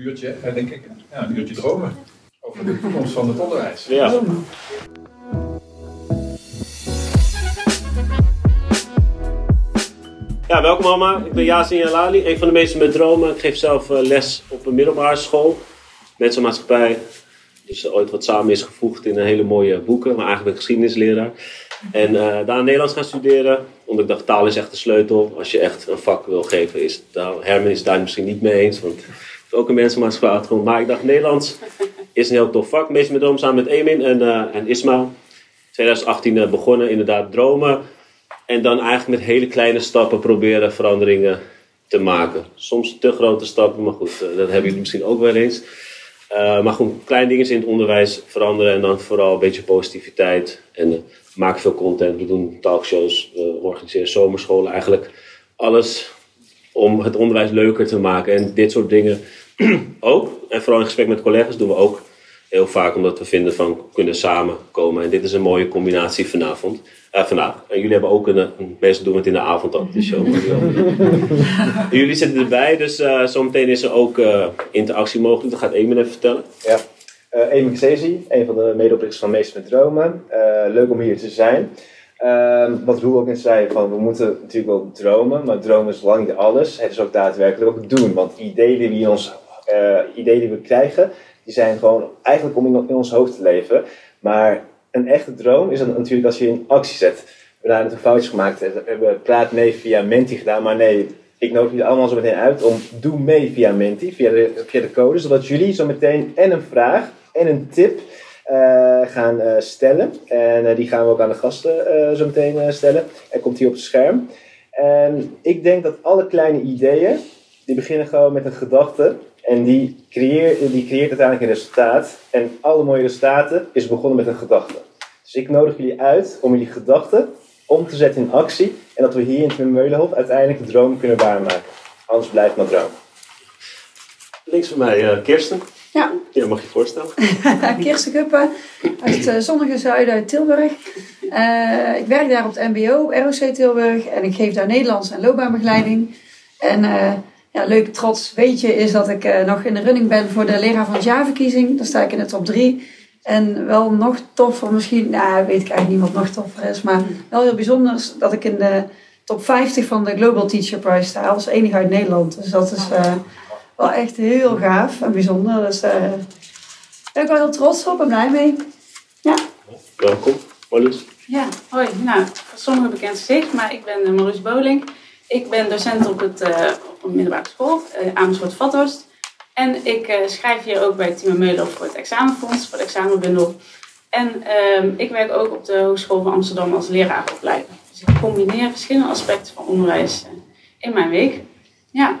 uurtje, eh, denk ik, ja, een uurtje dromen over de toekomst van het onderwijs. Ja. Ja, welkom allemaal. Ik ben Yasin Jalali, een van de meesten met dromen. Ik geef zelf eh, les op een middelbare school. Mensenmaatschappij. Dus eh, ooit wat samen is gevoegd in een hele mooie boeken. Maar eigenlijk ben geschiedenisleraar. En eh, daar Nederlands gaan studeren. Omdat ik dacht, taal is echt de sleutel. Als je echt een vak wil geven, is. Herman is daar misschien niet mee eens. Want ook een mensenmaatschappij achtergrond. Maar ik dacht, Nederlands is een heel tof vak. Meestal met droom samen met Emin en, eh en Ismail. 2018 eh, begonnen, inderdaad dromen. En dan eigenlijk met hele kleine stappen proberen veranderingen te maken. Soms te grote stappen, maar goed, eh, dat hebben jullie misschien ook wel eens. Maar gewoon kleine dingen in het onderwijs veranderen en dan vooral een beetje positiviteit. En we maken veel content, we doen talkshows, we organiseren zomerscholen. Eigenlijk alles om het onderwijs leuker te maken. En dit soort dingen ook. En vooral in gesprek met collega's doen we ook heel vaak omdat we vinden van we kunnen samenkomen. En dit is een mooie combinatie vanavond. Eh, vandaag. En jullie hebben ook een, een meestal doen we het in de avond ook, de show. jullie zitten erbij, dus eh, zometeen is er ook eh, interactie mogelijk. Dat gaat Eamon even vertellen. Ja, uh, Eamon Xezi, een van de medeoprichters van Meester met Dromen. Eh, leuk om hier te zijn. Ehm, wat Roel ook net zei, van we moeten natuurlijk wel dromen, maar dromen is lang niet alles. Het is ook daadwerkelijk ook doen, want ideeën die, we ons, ideeën die we krijgen, die zijn gewoon eigenlijk om in, ons hoofd te leven. Maar een echte droom is natuurlijk als je in actie zet. We hebben daar natuurlijk foutjes gemaakt. We hebben praat mee via Menti gedaan, maar nee, ik nodig jullie allemaal zo meteen uit om doe mee via Menti, via de, code, zodat jullie zo meteen en een vraag en een tip eh, gaan eh, stellen. En eh, die gaan we ook aan de gasten eh, zo meteen eh, stellen. En komt hier op het scherm. En ik denk dat alle kleine ideeën, die beginnen gewoon met een gedachte. En die, creëer, die creëert uiteindelijk een resultaat. En alle mooie resultaten is begonnen met een gedachte. Dus ik nodig jullie uit om jullie gedachten om te zetten in actie. En dat we hier in het Meulenhof uiteindelijk de droom kunnen waarmaken. Anders blijft maar droom. Links van mij eh, Kirsten. Ja. Ja, mag je je voorstellen? Kirsten Kuppen uit het eh, zonnige zuiden uit Tilburg. Eh, ik werk daar op het MBO, ROC Tilburg. En ik geef daar Nederlands en loopbaanbegeleiding. En eh ja, leuk trots weetje is dat ik eh, nog in de running ben voor de leraar van het jaarverkiezing. Daar sta ik in de top 3. En wel nog toffer misschien, nou weet ik eigenlijk niet wat nog toffer is. Maar wel heel bijzonder dat ik in de top 50 van de Global Teacher Prize sta. Als enige uit Nederland. Dus dat is eh, wel echt heel gaaf en bijzonder. Dus eh, daar ben ik wel heel trots op en blij mee. Ja. Welkom, Marloes. Ja, hoi. Nou, voor sommigen bekend gezicht, maar ik ben Marloes Boling. Ik ben docent op, het, op een middelbare school, uh, Amersfoort Vathorst. En ik uh, schrijf hier ook bij Timo Meulen voor het examenfonds, voor het examenbundel. En uh, ik werk ook op de Hogeschool van Amsterdam als leraaropleider. Dus ik combineer verschillende aspecten van onderwijs in mijn week. Ja.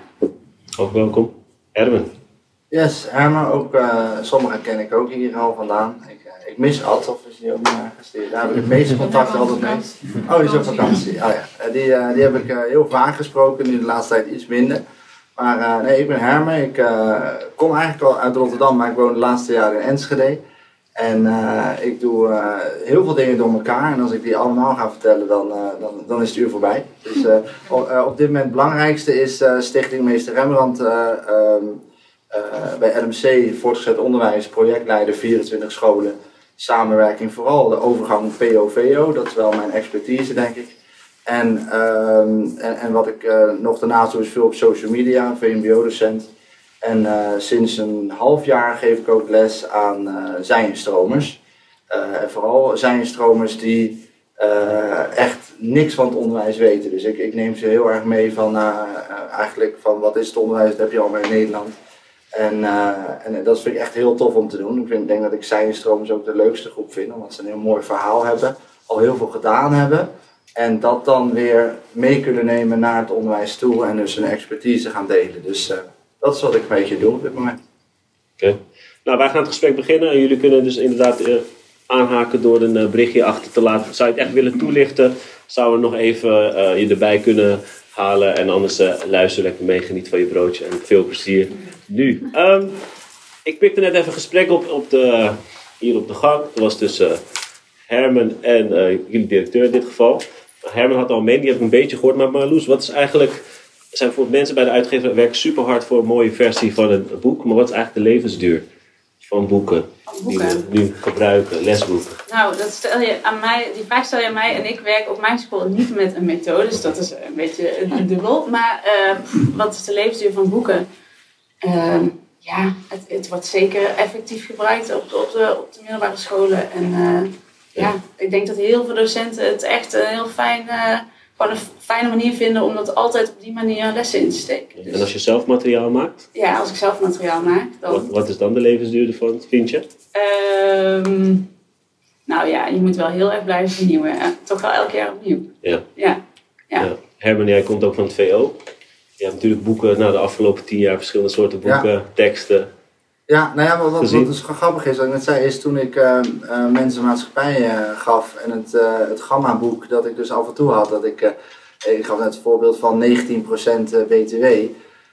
Ook welkom. Erwin. Yes, Herman, ook uh, sommigen ken ik ook hier al vandaan. Ik, ik mis Ad, of is die ook? Die, daar heb ik het meeste contact altijd mee. Oh, die is op vakantie. Oh, ja. die, uh, die heb ik heel vaak gesproken, nu de laatste tijd iets minder. Maar nee, ik ben Herman. Ik kom eigenlijk al uit Rotterdam, maar ik woon de laatste jaren in Enschede. En ik doe heel veel dingen door elkaar. En als ik die allemaal ga vertellen, dan, dan, dan is het uur voorbij. Dus op, op dit moment het belangrijkste is Stichting Meester Rembrandt. Um, uh, bij LMC, voortgezet onderwijs, projectleider 24 scholen, samenwerking, vooral de overgang PO-VO, dat is wel mijn expertise denk ik. En, um, en, en, wat ik uh, nog daarnaast doe is veel op social media, VMBO-docent. En uh, sinds een half jaar geef ik ook les aan zijnstromers. en vooral zijnstromers die echt niks van het onderwijs weten. Dus ik, ik neem ze heel erg mee van, eigenlijk van wat is het onderwijs, dat heb je al maar in Nederland. En, uh, en dat vind ik echt heel tof om te doen. Ik vind, denk dat ik Zijnstromers ook de leukste groep vind, omdat ze een heel mooi verhaal hebben, al heel veel gedaan hebben. En dat dan weer mee kunnen nemen naar het onderwijs toe en dus hun expertise gaan delen. Dus uh, dat is wat ik een beetje doe op dit moment. Oké. Nou, wij gaan het gesprek beginnen en jullie kunnen dus inderdaad uh, aanhaken door een berichtje achter te laten. Zou je het echt willen toelichten, zouden we nog even je erbij kunnen halen. En anders luister lekker mee, geniet van je broodje en veel plezier nu. Um, ik pikte net even een gesprek op, op de, hier op de gang. Dat was tussen Herman en uh, jullie directeur in dit geval. Herman had al mee, die heb ik een beetje gehoord. Maar Marloes, wat is eigenlijk zijn bijvoorbeeld mensen bij de uitgever werken super hard voor een mooie versie van een boek. Maar wat is eigenlijk de levensduur van boeken, die we nu gebruiken, lesboeken? Nou, dat stel je aan mij, die vraag stel je aan mij en ik werk op mijn school niet met een methode, dus dat is een beetje een dubbel. Maar eh, wat is de levensduur van boeken? Ehm, ja, het, het wordt zeker effectief gebruikt op de, op de, op de middelbare scholen. En eh, ja, ik denk dat heel veel docenten het echt een heel fijn, eh, gewoon een fijne manier vinden om dat altijd op die manier lessen in te steken. En als je zelf materiaal maakt, ja, als ik zelf materiaal maak, dan wat, wat is dan de levensduur ervan, vind je? Ehm, nou ja, je moet wel heel erg blijven vernieuwen. hè. Toch wel elk jaar opnieuw. Ja. Ja. Ja. Ja. Herman, jij komt ook van het VO. Je hebt natuurlijk boeken, nou, de afgelopen tien jaar verschillende soorten boeken, teksten. Ja, nou ja, wat, wat, wat dus grappig is, wat ik net zei, is toen ik eh eh, mensen maatschappij eh, gaf en het, eh het Gamma-boek dat ik dus af en toe had, dat ik, eh, ik gaf net het voorbeeld van 19% BTW,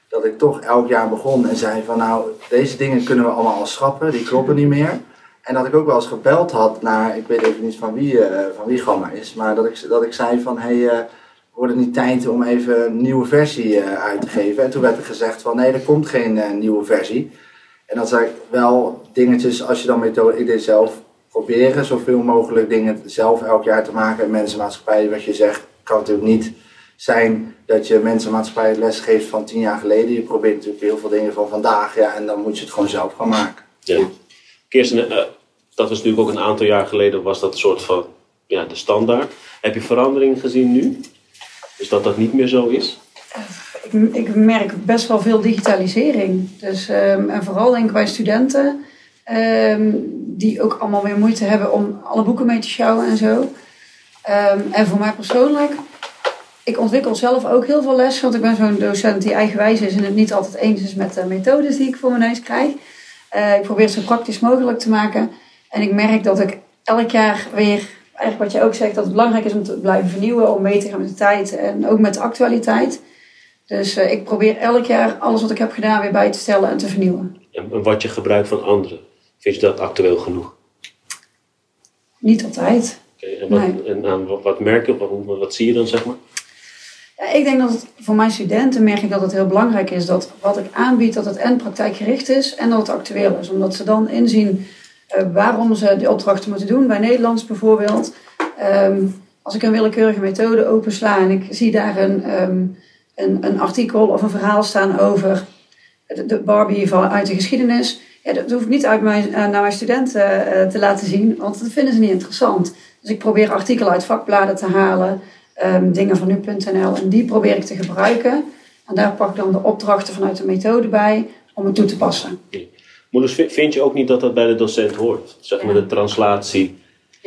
dat ik toch elk jaar begon en zei van nou, deze dingen kunnen we allemaal al schrappen, die kloppen niet meer. En dat ik ook wel eens gebeld had naar, ik weet even niet van wie, van wie Gamma is, maar dat ik, dat ik zei van hé, hey, wordt het niet tijd om even een nieuwe versie uit te geven? En toen werd er gezegd van nee, er komt geen nieuwe versie. En dat zijn wel dingetjes, als je dan methode, ik deed zelf proberen zoveel mogelijk dingen zelf elk jaar te maken. En mensenmaatschappij, wat je zegt, kan natuurlijk niet zijn dat je mensenmaatschappij les geeft van tien jaar geleden. Je probeert natuurlijk heel veel dingen van vandaag, ja, en dan moet je het gewoon zelf gaan maken. Ja. Kirsten, eh, dat was natuurlijk ook een aantal jaar geleden, was dat een soort van ja, de standaard. Heb je verandering gezien nu? Dus dat dat niet meer zo is? Ik, merk best wel veel digitalisering. Dus, ehm, en vooral denk ik bij studenten, ehm, die ook allemaal weer moeite hebben om alle boeken mee te sjouwen en zo. Ehm, en voor mij persoonlijk, ik ontwikkel zelf ook heel veel les, want ik ben zo'n docent die eigenwijs is en het niet altijd eens is met de methodes die ik voor mijn neus krijg. Eh, ik probeer het zo praktisch mogelijk te maken. En ik merk dat ik elk jaar weer, eigenlijk wat je ook zegt, dat het belangrijk is om te blijven vernieuwen, om mee te gaan met de tijd en ook met de actualiteit. Dus eh, ik probeer elk jaar alles wat ik heb gedaan weer bij te stellen en te vernieuwen. En, wat je gebruikt van anderen, vind je dat actueel genoeg? Niet altijd. Oké, en wat, Nee. en aan wat, wat merk je, wat, wat zie je dan, zeg maar? Ja, ik denk dat het voor mijn studenten merk ik dat het heel belangrijk is dat wat ik aanbied, dat het en praktijkgericht is en dat het actueel is. Omdat ze dan inzien eh, waarom ze de opdrachten moeten doen. Bij Nederlands bijvoorbeeld. Ehm, als ik een willekeurige methode opensla en ik zie daar een, ehm, een, een artikel of een verhaal staan over de, de Barbie van, uit de geschiedenis. Ja, dat hoef ik niet uit mijn, eh, naar mijn studenten eh, te laten zien, want dat vinden ze niet interessant. Dus ik probeer artikelen uit vakbladen te halen, ehm, dingen van nu.nl, en die probeer ik te gebruiken. En daar pak ik dan de opdrachten vanuit de methode bij om het toe te passen. Maar dus vi- vind je ook niet dat dat bij de docent hoort? Zeg maar de translatie.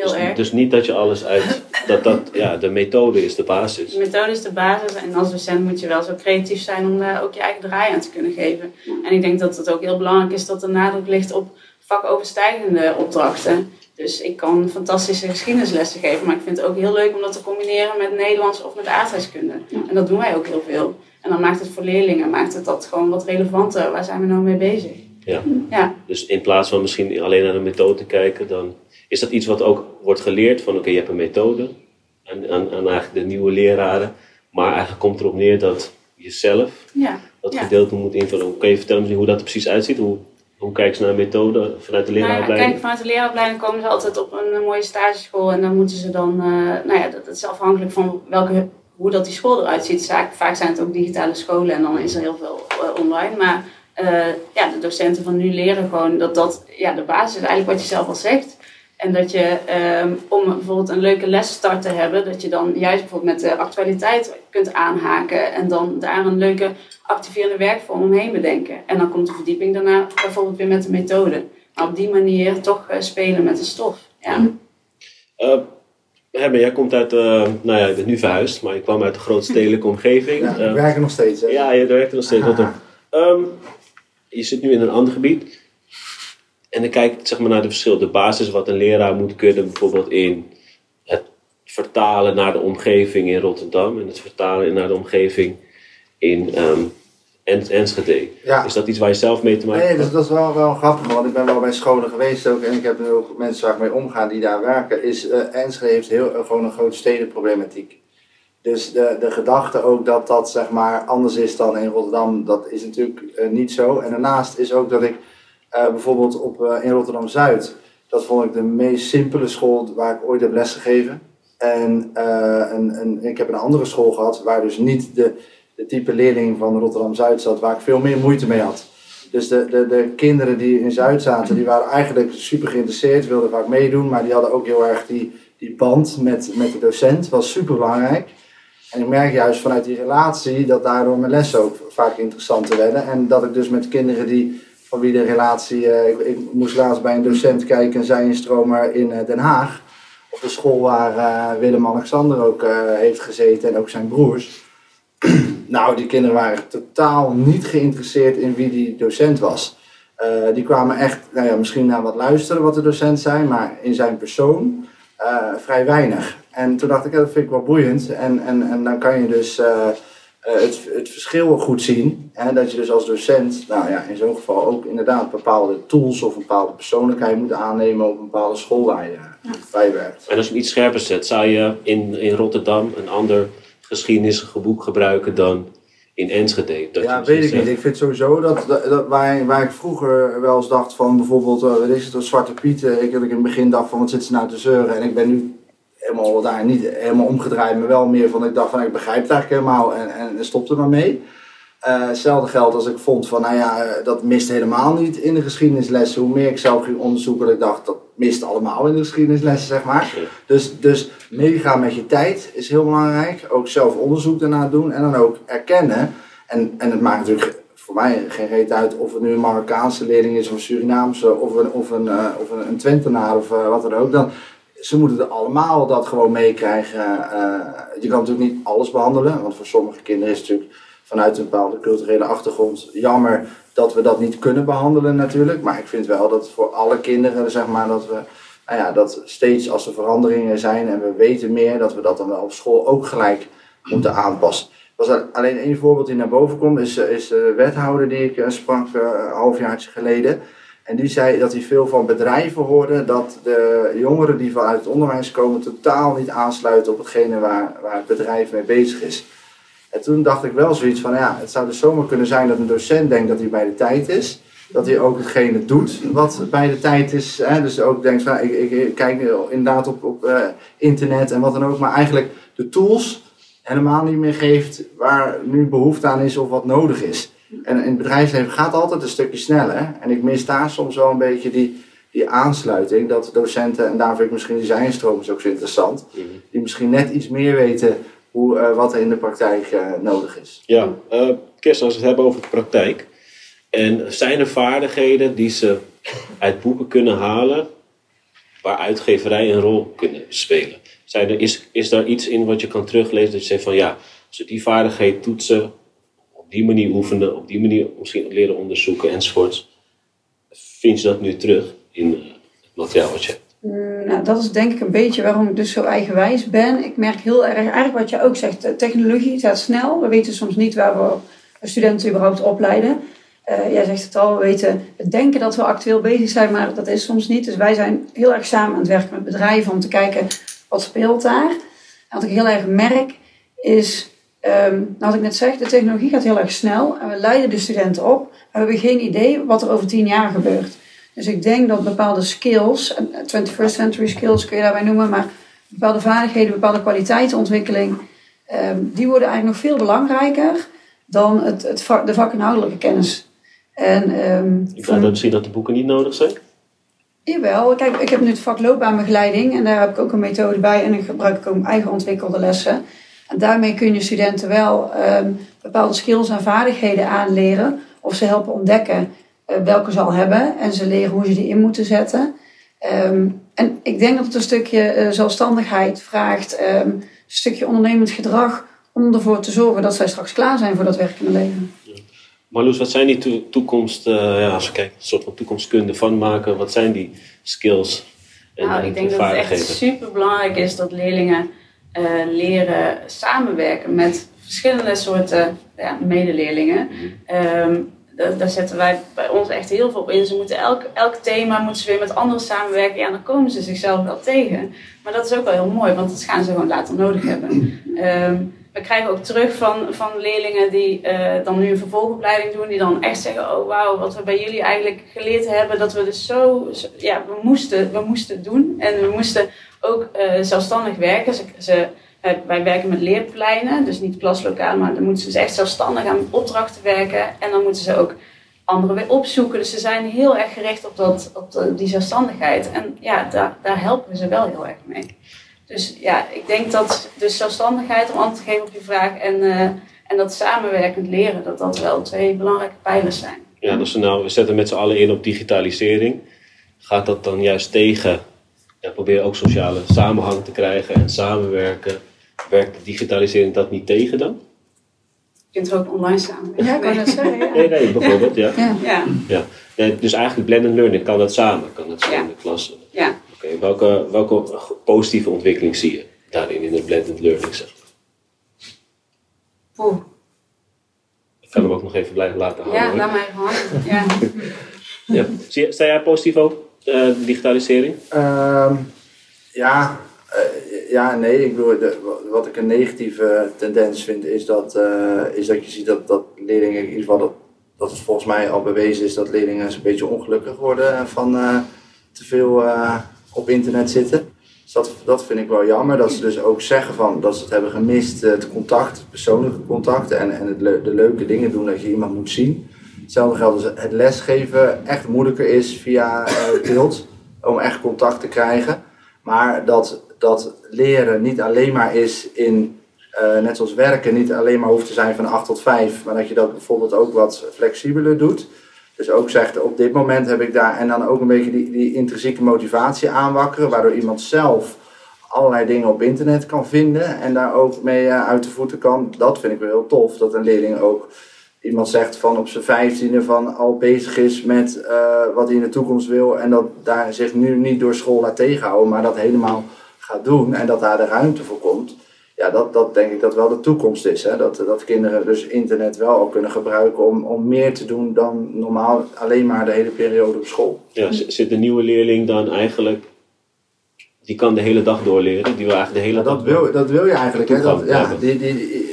Heel dus, erg. dus niet dat je alles uit... Dat, dat, ja, de methode is de basis. De methode is de basis en als docent moet je wel zo creatief zijn om daar ook je eigen draai aan te kunnen geven. En ik denk dat het ook heel belangrijk is dat er nadruk ligt op vakoverstijgende opdrachten. Dus ik kan fantastische geschiedenislessen geven, maar ik vind het ook heel leuk om dat te combineren met Nederlands of met aardrijkskunde. En dat doen wij ook heel veel. En dan maakt het voor leerlingen maakt het dat gewoon wat relevanter. Waar zijn we nou mee bezig? Ja. Ja, Dus in plaats van misschien alleen naar de methode te kijken, dan is dat iets wat ook wordt geleerd van oké, je hebt een methode aan, aan, aan eigenlijk de nieuwe leraren, maar eigenlijk komt erop neer dat je zelf ja. dat Ja. gedeelte moet invullen. Kan je vertellen hoe dat er precies uitziet? Hoe, hoe kijken ze naar een methode vanuit de Nou ja, leraaropleiding? kijk, vanuit de leraaropleiding komen ze altijd op een, mooie stageschool en dan moeten ze dan, eh, nou ja, dat, dat is afhankelijk van welke, hoe dat die school eruit ziet. Vaak, vaak zijn het ook digitale scholen en dan is er heel veel eh, online. Maar eh, ja, de docenten van nu leren gewoon dat dat ja, de basis is, eigenlijk wat je zelf al zegt. En dat je, ehm, om bijvoorbeeld een leuke lesstart te hebben, dat je dan juist bijvoorbeeld met de actualiteit kunt aanhaken en dan daar een leuke activerende werkvorm omheen bedenken. En dan komt de verdieping daarna bijvoorbeeld weer met de methode. Maar op die manier toch eh, spelen met de stof. Ja. Eh, Herman, jij komt uit, eh, nou ja, je bent nu verhuisd, maar je kwam uit de grootstedelijke omgeving. Ja, we werken nog steeds. Hè? Ja, je werkt er nog steeds. Rotterdam. Ehm, je zit nu in een ander gebied. En dan kijk ik zeg maar, naar de verschil. De basis wat een leraar moet kunnen, bijvoorbeeld in het vertalen naar de omgeving in Rotterdam. En het vertalen naar de omgeving in ehm, En- Enschede. Ja. Is dat iets waar je zelf mee te maken Nee, hebt? dus dat is wel, wel grappig, want ik ben wel bij scholen geweest ook en ik heb nu ook mensen waar ik mee omgaan die daar werken. Is, eh Enschede heeft heel, eh, gewoon een grote stedenproblematiek. Dus de, de gedachte ook dat dat zeg maar anders is dan in Rotterdam, dat is natuurlijk eh, niet zo. En daarnaast is ook dat ik eh, bijvoorbeeld op, eh, in Rotterdam-Zuid, dat vond ik de meest simpele school waar ik ooit heb lesgegeven. En eh, een, een, ik heb een andere school gehad waar dus niet de, de type leerling van Rotterdam-Zuid zat, waar ik veel meer moeite mee had. Dus de, de, de kinderen die in Zuid zaten, die waren eigenlijk super geïnteresseerd, wilden vaak meedoen, maar die hadden ook heel erg die, die band met, met de docent, was super belangrijk. En ik merk juist vanuit die relatie dat daardoor mijn lessen ook vaak interessanter werden. En dat ik dus met kinderen die, van wie de relatie, eh, ik, moest laatst bij een docent kijken, een stromer in eh, Den Haag. Op de school waar eh, Willem-Alexander ook heeft gezeten en ook zijn broers. nou, die kinderen waren totaal niet geïnteresseerd in wie die docent was. Die kwamen echt, nou ja, misschien naar wat luisteren wat de docent zei, maar in zijn persoon vrij weinig. En toen dacht ik, dat vind ik wel boeiend. En, en, en dan kan je dus het, het verschil goed zien. Hè? Dat je dus als docent, nou ja, in zo'n geval ook inderdaad bepaalde tools of een bepaalde persoonlijkheid moet aannemen op een bepaalde school waar je, waar je werkt. En als je hem iets scherper zet, zou je in, in Rotterdam een ander geschiedenisboek gebruiken dan in Enschede? Dat ja, weet ik zegt, niet. Ik vind sowieso dat, dat, dat waar, waar ik vroeger wel eens dacht van bijvoorbeeld, uh, wat is het, een Zwarte Piet. eh, Ik had in het begin dacht van wat zit ze nou te zeuren. En ik ben nu helemaal daar niet helemaal omgedraaid, maar wel meer van ik dacht van ik begrijp het eigenlijk helemaal en, en stop er maar mee. Eh, hetzelfde geldt als ik vond van, nou ja, eh, dat mist helemaal niet in de geschiedenislessen. Hoe meer ik zelf ging onderzoeken, dat ik dacht, dat mist allemaal in de geschiedenislessen, zeg maar. Ja. Dus, dus meegaan met je tijd is heel belangrijk. Ook zelf onderzoek daarna doen en dan ook erkennen. En, en het maakt natuurlijk voor mij geen reet uit of het nu een Marokkaanse leerling is of een Surinaamse of een, of een, eh, of een, een Twentenaar of wat dan ook. Dan, ze moeten allemaal dat gewoon meekrijgen. Eh, je kan natuurlijk niet alles behandelen, want voor sommige kinderen is het natuurlijk vanuit een bepaalde culturele achtergrond jammer dat we dat niet kunnen behandelen natuurlijk. Maar ik vind wel dat voor alle kinderen, zeg maar, dat we nou ja, dat steeds als er veranderingen zijn en we weten meer, dat we dat dan wel op school ook gelijk moeten aanpassen. Was alleen één voorbeeld die naar boven komt, is, is de wethouder die ik eh, sprak eh, een halfjaartje geleden. En die zei dat hij veel van bedrijven hoorde dat de jongeren die vanuit het onderwijs komen totaal niet aansluiten op hetgene waar, waar het bedrijf mee bezig is. En toen dacht ik wel zoiets van, ja, het zou dus zomaar kunnen zijn dat een docent denkt dat hij bij de tijd is. Dat hij ook hetgene doet wat bij de tijd is. Hè? Dus ook denkt van, ik, ik, kijk inderdaad op, op eh, internet en wat dan ook. Maar eigenlijk de tools helemaal niet meer geeft waar nu behoefte aan is of wat nodig is. En in het bedrijfsleven gaat altijd een stukje sneller. En ik mis daar soms wel een beetje die, die aansluiting. Dat docenten, en daar vind ik misschien die zijnstroom is ook zo interessant. Mhm. Die misschien net iets meer weten hoe, eh, wat er in de praktijk eh, nodig is. Ja, eh Kirsten, als we het hebben over de praktijk. En zijn er vaardigheden die ze uit boeken kunnen halen waar uitgeverij een rol kunnen spelen? Zijn er, is, is daar iets in wat je kan teruglezen dat je zegt van ja, als we die vaardigheid toetsen, die manier oefenen, op die manier misschien leren onderzoeken enzovoorts, vind je dat nu terug in eh, het materiaal wat je hebt? Mm, Nou, dat is denk ik een beetje waarom ik dus zo eigenwijs ben. Ik merk heel erg, eigenlijk wat je ook zegt, technologie gaat snel. We weten soms niet waar we studenten überhaupt opleiden. Eh, jij zegt het al, we weten, we denken dat we actueel bezig zijn, maar dat is soms niet. Dus wij zijn heel erg samen aan het werken met bedrijven om te kijken wat speelt daar. En wat ik heel erg merk is, ehm, nou, wat ik net zeg, de technologie gaat heel erg snel en we leiden de studenten op. We hebben geen idee wat er over tien jaar gebeurt. Dus ik denk dat bepaalde skills, en 21st century skills kun je daarbij noemen, maar bepaalde vaardigheden, bepaalde kwaliteitenontwikkeling, ehm, die worden eigenlijk nog veel belangrijker dan het, het vak, de vakinhoudelijke kennis. En, ehm, Ik denk dat misschien dat de boeken niet nodig zijn. Jawel, kijk, ik heb nu het vak loopbaanbegeleiding en daar heb ik ook een methode bij en dan gebruik ik ook mijn eigen ontwikkelde lessen. En daarmee kun je studenten wel ehm, bepaalde skills en vaardigheden aanleren of ze helpen ontdekken eh, welke ze al hebben en ze leren hoe ze die in moeten zetten. Ehm, en ik denk dat het een stukje eh, zelfstandigheid vraagt, ehm, een stukje ondernemend gedrag om ervoor te zorgen dat zij straks klaar zijn voor dat werkende leven. Marloes, wat zijn die to- toekomst, eh, ja, als we kijken, een soort van toekomstkunde van maken, wat zijn die skills en, Nou, ik denk dat het echt super belangrijk is dat leerlingen eh, leren samenwerken met verschillende soorten ja, medeleerlingen. Daar, daar zetten wij bij ons echt heel veel op in. Ze moeten elk, elk thema moeten ze weer met anderen samenwerken. Ja, dan komen ze zichzelf wel tegen. Maar dat is ook wel heel mooi, want dat gaan ze gewoon later nodig hebben. Ehm, we krijgen ook terug van, van leerlingen die eh, dan nu een vervolgopleiding doen, die dan echt zeggen: Oh wauw, wat we bij jullie eigenlijk geleerd hebben, dat we dus zo, zo- ja, we moesten, we moesten doen. En we moesten ook eh, zelfstandig werken. Ze, eh, wij werken met leerpleinen, dus niet klaslokaal, maar dan moeten ze dus echt zelfstandig aan opdrachten werken. En dan moeten ze ook anderen weer opzoeken. Dus ze zijn heel erg gericht op, dat, op die zelfstandigheid. En ja, daar, daar helpen we ze wel heel erg mee. Dus ja, ik denk dat dus zelfstandigheid, om antwoord te geven op je vraag, en, eh, en dat samenwerkend leren, dat dat wel twee belangrijke pijlers zijn. Ja, dus nou, we zetten met z'n allen in op digitalisering. Gaat dat dan juist tegen? Ja, probeer ook sociale samenhang te krijgen en samenwerken. Werkt de digitalisering dat niet tegen dan? Je kunt er ook online samenwerken. Ja, ik kan dat zeggen. Ja. Nee, nee, bijvoorbeeld, ja. Ja. Ja, ja. Nee, dus eigenlijk blended learning, kan dat samen? Kan dat zo Ja. in de klas? ja. Oké, welke, welke positieve ontwikkeling zie je daarin in de blended learning? Zeg maar? Poeh. Ik kan hem ook nog even blijven laten hangen. Ja, hoor. laat mij even hangen. Ja. Ja. Sta jij positief op, eh, digitalisering? Ehm, ja, eh, ja, nee. Ik bedoel, wat ik een negatieve tendens vind, is dat, eh, is dat je ziet dat, dat leerlingen, in ieder geval dat, dat het volgens mij al bewezen is dat leerlingen een beetje ongelukkig worden van te veel op internet zitten. Dus dat, dat vind ik wel jammer, dat ze dus ook zeggen van, dat ze het hebben gemist, het contact, het persoonlijke contact en, en het de leuke dingen doen dat je iemand moet zien. Hetzelfde geldt als het lesgeven echt moeilijker is via eh, beeld, om echt contact te krijgen. Maar dat, dat leren niet alleen maar is in, eh, net zoals werken, niet alleen maar hoeft te zijn van 8 tot 5, maar dat je dat bijvoorbeeld ook wat flexibeler doet. Dus ook zegt, op dit moment heb ik daar, en dan ook een beetje die, die intrinsieke motivatie aanwakkeren, waardoor iemand zelf allerlei dingen op internet kan vinden en daar ook mee eh, uit de voeten kan. Dat vind ik wel heel tof, dat een leerling ook iemand zegt van op zijn vijftiende van al bezig is met eh, wat hij in de toekomst wil en dat daar zich nu niet door school laat tegenhouden, maar dat helemaal gaat doen en dat daar de ruimte voor komt. Ja, dat, dat denk ik dat wel de toekomst is. Hè? Dat, dat kinderen dus internet wel al kunnen gebruiken om, om meer te doen dan normaal alleen maar de hele periode op school. Ja, zit de nieuwe leerling dan eigenlijk, die kan de hele dag doorleren, die wil eigenlijk de hele Ja, dag dat, wil, dat wil je eigenlijk. Hè? Dat, ja, die, die,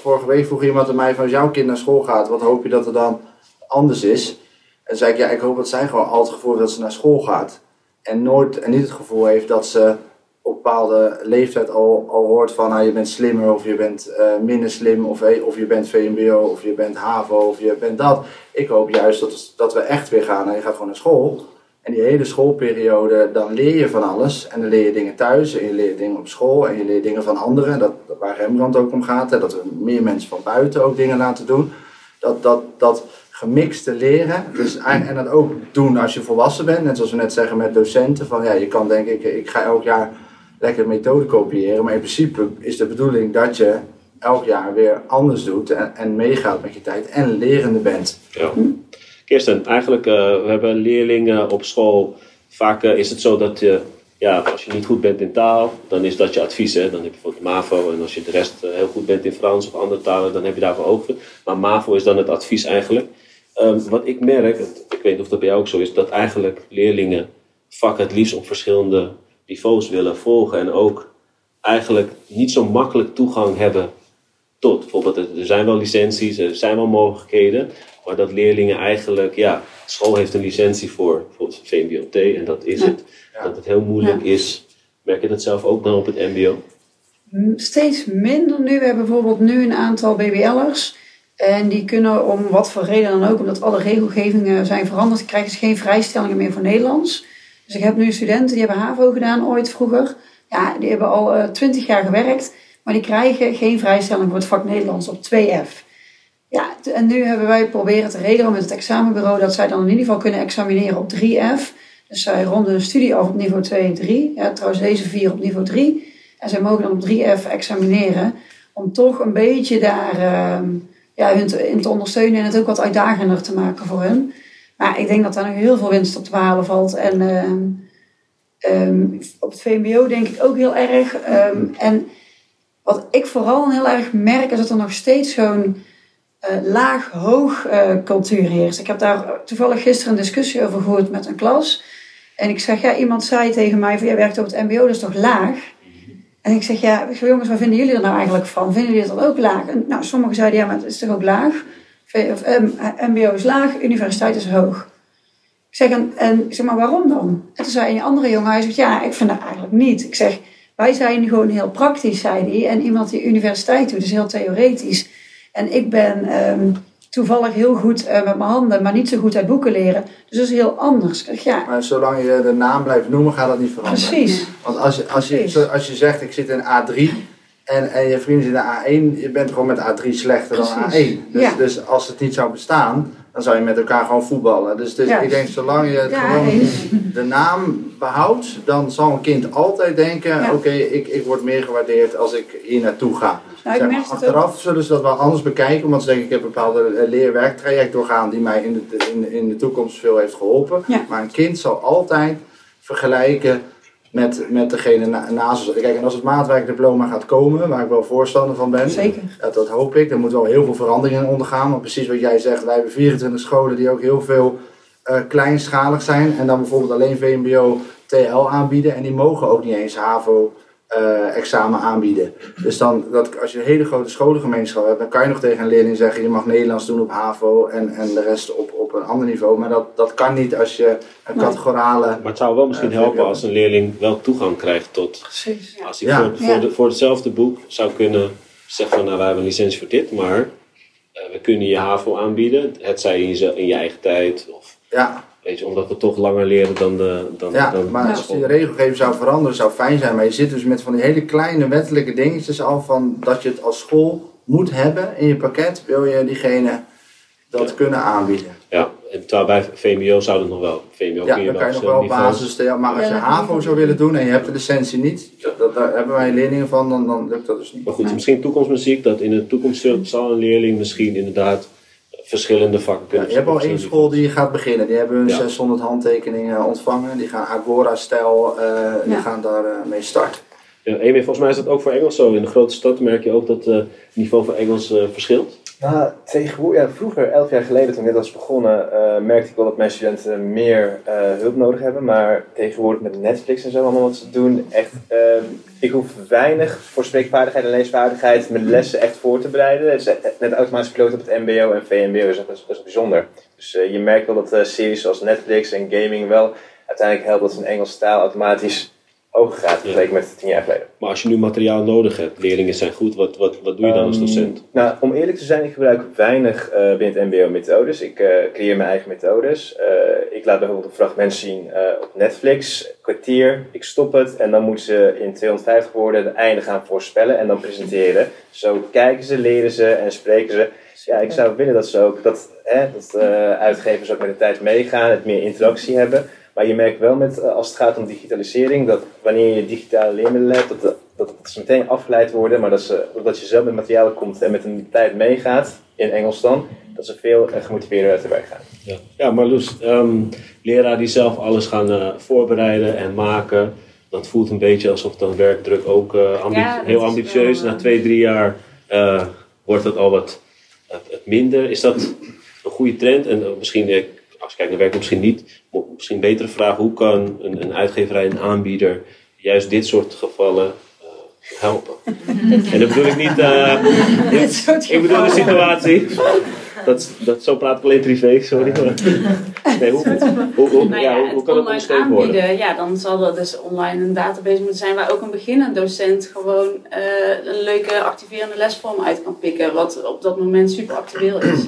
vorige week vroeg iemand aan mij van als jouw kind naar school gaat, wat hoop je dat er dan anders is? En zei ik, ja, ik hoop dat zij gewoon altijd het gevoel dat ze naar school gaat. En, nooit, en niet het gevoel heeft dat ze op bepaalde leeftijd al, al hoort van nou, je bent slimmer of je bent eh, minder slim of, eh, of je bent VMBO of je bent HAVO of je bent dat. Ik hoop juist dat, dat we echt weer gaan en je gaat gewoon naar school. En die hele schoolperiode, dan leer je van alles. En dan leer je dingen thuis en je leert dingen op school en je leert dingen van anderen. Dat, waar Rembrandt ook om gaat, hè, dat we meer mensen van buiten ook dingen laten doen. Dat, dat, dat gemixte leren, dus, en, en dat ook doen als je volwassen bent. Net zoals we net zeggen met docenten, van ja, je kan denk ik, ik ga elk jaar lekker methode kopiëren. Maar in principe is de bedoeling dat je elk jaar weer anders doet en, en meegaat met je tijd en lerende bent. Ja. Kirsten, eigenlijk, uh, we hebben leerlingen op school. Vaak uh, is het zo dat je, ja, als je niet goed bent in taal, dan is dat je advies. Hè? Dan heb je bijvoorbeeld MAVO. En als je de rest uh, heel goed bent in Frans of andere talen, dan heb je daarvoor ogen. Maar MAVO is dan het advies eigenlijk. Um, wat ik merk, ik weet niet of dat bij jou ook zo is, dat eigenlijk leerlingen vakken het liefst op verschillende niveaus willen volgen. En ook eigenlijk niet zo makkelijk toegang hebben tot. Bijvoorbeeld, er zijn wel licenties, er zijn wel mogelijkheden. Maar dat leerlingen eigenlijk, ja, school heeft een licentie voor bijvoorbeeld VMBOT en dat is Ja. het. Dat het heel moeilijk is. Merk je dat zelf ook dan op het MBO? Steeds minder nu. We hebben bijvoorbeeld nu een aantal BBL'ers. En die kunnen om wat voor reden dan ook, omdat alle regelgevingen zijn veranderd, krijgen ze geen vrijstellingen meer voor Nederlands. Dus ik heb nu studenten die hebben HAVO gedaan ooit vroeger. Ja, die hebben al twintig jaar gewerkt, maar die krijgen geen vrijstelling voor het vak Nederlands op 2F. Ja, en nu hebben wij proberen te regelen met het examenbureau dat zij dan in ieder geval kunnen examineren op 3F. Dus zij ronden een studie af op niveau 2 en 3. Ja, trouwens deze vier op niveau 3. En zij mogen dan op 3F examineren om toch een beetje daar ehm, ja, hun in te ondersteunen en het ook wat uitdagender te maken voor hun. Maar ik denk dat daar nog heel veel winst op te behalen valt. En ehm, ehm, op het VMBO denk ik ook heel erg. En wat ik vooral heel erg merk is dat er nog steeds zo'n eh, laag-hoog eh, cultuur heerst. Ik heb daar toevallig gisteren een discussie over gehoord met een klas. En ik zeg, ja, iemand zei tegen mij, van, jij werkt op het mbo, dat is toch laag? En ik zeg, ja, jongens, wat vinden jullie er nou eigenlijk van? Vinden jullie dat ook laag? En, nou, sommigen zeiden, ja, maar het is toch ook laag? Of, ehm, mbo is laag, universiteit is hoog. Ik zeg, en, zeg, maar waarom dan? En toen zei een andere jongen, hij zegt, ja, ik vind dat eigenlijk niet. Ik zeg, wij zijn gewoon heel praktisch, zei hij. En iemand die universiteit doet, is heel theoretisch. En ik ben ehm, toevallig heel goed eh, met mijn handen, maar niet zo goed uit boeken leren. Dus dat is heel anders. Zeg, ja, Maar zolang je de naam blijft noemen, gaat dat niet veranderen. precies. Want als je, als je, als je zegt, ik zit in A3 en, en je vrienden zitten in A1, je bent gewoon met A3 slechter dan Precies. A1. Dus, Ja. dus als het niet zou bestaan, dan zou je met elkaar gewoon voetballen. Dus, dus Ja. ik denk, zolang je het Ja, gewoon eens. de naam behoudt, dan zal een kind altijd denken, Ja. oké, ik, ik word meer gewaardeerd als ik hier naartoe ga. Nou, Zeg maar, ook. achteraf zullen ze dat wel anders bekijken, want ze denken, ik heb een bepaalde eh, leerwerktraject doorgaan die mij in de, in, in de toekomst veel heeft geholpen. Maar een kind zal altijd vergelijken met, met degene na, naast ons. Kijk, en als het maatwerkdiploma gaat komen, waar ik wel voorstander van ben, Zeker. dat, dat hoop ik. Er moet wel heel veel veranderingen in ondergaan. Want precies wat jij zegt, wij hebben 24 scholen die ook heel veel eh, kleinschalig zijn. En dan bijvoorbeeld alleen VMBO TL aanbieden. En die mogen ook niet eens HAVO eh, examen aanbieden. Dus dan, dat, als je een hele grote scholengemeenschap hebt, dan kan je nog tegen een leerling zeggen, je mag Nederlands doen op HAVO en, en de rest op, op een ander niveau. Maar dat, dat kan niet als je een Nee. categorale... Maar het zou wel misschien Ja, helpen als een leerling wel toegang krijgt tot. Precies. Ja. Als hij Ja. voor, voor, Ja. de, voor hetzelfde boek zou kunnen zeggen van nou wij hebben een licentie voor dit, maar eh, we kunnen je HAVO aanbieden. Het zij in je, in je eigen tijd. Of Ja, weet je, omdat we toch langer leren dan de, dan, Ja, dan maar de als die regelgeving zou veranderen, zou fijn zijn. Maar je zit dus met van die hele kleine wettelijke dingetjes al van dat je het als school moet hebben in je pakket. Wil je diegene dat Ja. kunnen aanbieden? Ja, en terwijl bij VMBO zou dat nog wel. VMBO Ja, kun je dan wel kan je nog wel basis. ja, Maar als Ja, je HAVO zou willen doen en je hebt de licentie niet, dat, daar hebben wij leerlingen van, dan, dan lukt dat dus niet. Maar goed, Nee. misschien toekomstmuziek, dat in de toekomst zal- een leerling misschien inderdaad verschillende vakken Ja, kunnen je hebt al één school die gaat beginnen. Die hebben hun Ja. 600 handtekeningen ontvangen. Die gaan Agora-stijl, eh, die Ja. gaan daar eh, mee starten. Ja, Amy, volgens mij is dat ook voor Engels zo. In de grote stad merk je ook dat eh, het niveau van Engels eh, verschilt. Nou, tegenwoordig, vroeger, elf jaar geleden toen ik net was begonnen, eh, merkte ik wel dat mijn studenten meer eh, hulp nodig hebben. Maar tegenwoordig met Netflix en zo allemaal wat ze doen, echt, eh, ik hoef weinig voor spreekvaardigheid en leesvaardigheid mijn lessen echt voor te bereiden. Het is net automatisch piloot op het mbo en VMBO is echt best, bijzonder. Dus eh, je merkt wel dat series zoals Netflix en gaming wel uiteindelijk helpt dat ze een Engelse taal automatisch hoger gaat vergeleken met tien jaar geleden. Maar als je nu materiaal nodig hebt, leerlingen zijn goed, wat, wat, wat doe je dan als Ehm, docent? nou, om eerlijk te zijn, ik gebruik weinig eh, binnen het MBO methodes. Ik eh, creëer mijn eigen methodes. Eh, ik laat bijvoorbeeld een fragment zien eh, op Netflix, kwartier. Ik stop het en dan moeten ze in 250 woorden het einde gaan voorspellen en dan presenteren. Zo kijken ze, leren ze en spreken ze. Ja, ik zou willen dat ze ook, dat, hè, dat eh, uitgevers ook met de tijd meegaan, het meer interactie hebben. Maar je merkt wel met, eh, als het gaat om digitalisering, dat wanneer je digitale leermiddelen hebt, dat, de- dat, dat ze meteen afgeleid worden, maar dat, ze, dat je zelf met materialen komt en met een tijd meegaat, in Engels dan, dat ze veel eh, gemotiveerder te werk gaan. Ja, ja maar Loes, ehm leraar die zelf alles gaan eh, voorbereiden en maken, dat voelt een beetje alsof dan werkdruk ook eh, ambi- Ja, dat heel ambitieus. wel, Na twee, drie jaar eh, wordt het al wat, wat- minder. Is dat een goede trend? En misschien, als je kijkt naar werk, misschien niet. Misschien een betere vraag, hoe kan een, een uitgeverij, een aanbieder, juist dit soort gevallen eh, helpen? en dat bedoel ik niet... eh, Dit soort ik bedoel de situatie. Dat, dat, zo praat ik alleen privé, sorry. maar- Nee, hoe, hoe, hoe, Nou ja, ja, hoe, kan het online ondersteund worden? aanbieden, ja, dan zal er dus online een database moeten zijn waar ook een beginnend docent gewoon eh, een leuke activerende lesvorm uit kan pikken, wat op dat moment super actueel is.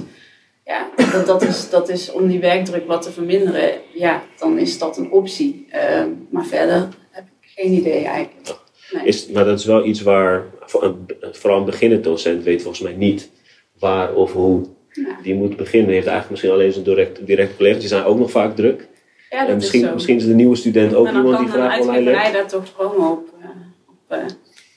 Ja, dat, dat is, dat is om die werkdruk wat te verminderen, ja, dan is dat een optie. Ehm, maar verder heb ik geen idee eigenlijk. Nee. Is, maar dat is wel iets waar, voor een, vooral een beginnend docent weet volgens mij niet waar of hoe Ja. die moet beginnen. Die heeft eigenlijk misschien alleen zijn direct, directe collega's, die zijn ook nog vaak druk. Ja, en dat misschien, is misschien is de nieuwe student ook en dan iemand kan die een graag online uitgeverij daar toch promo op, eh, op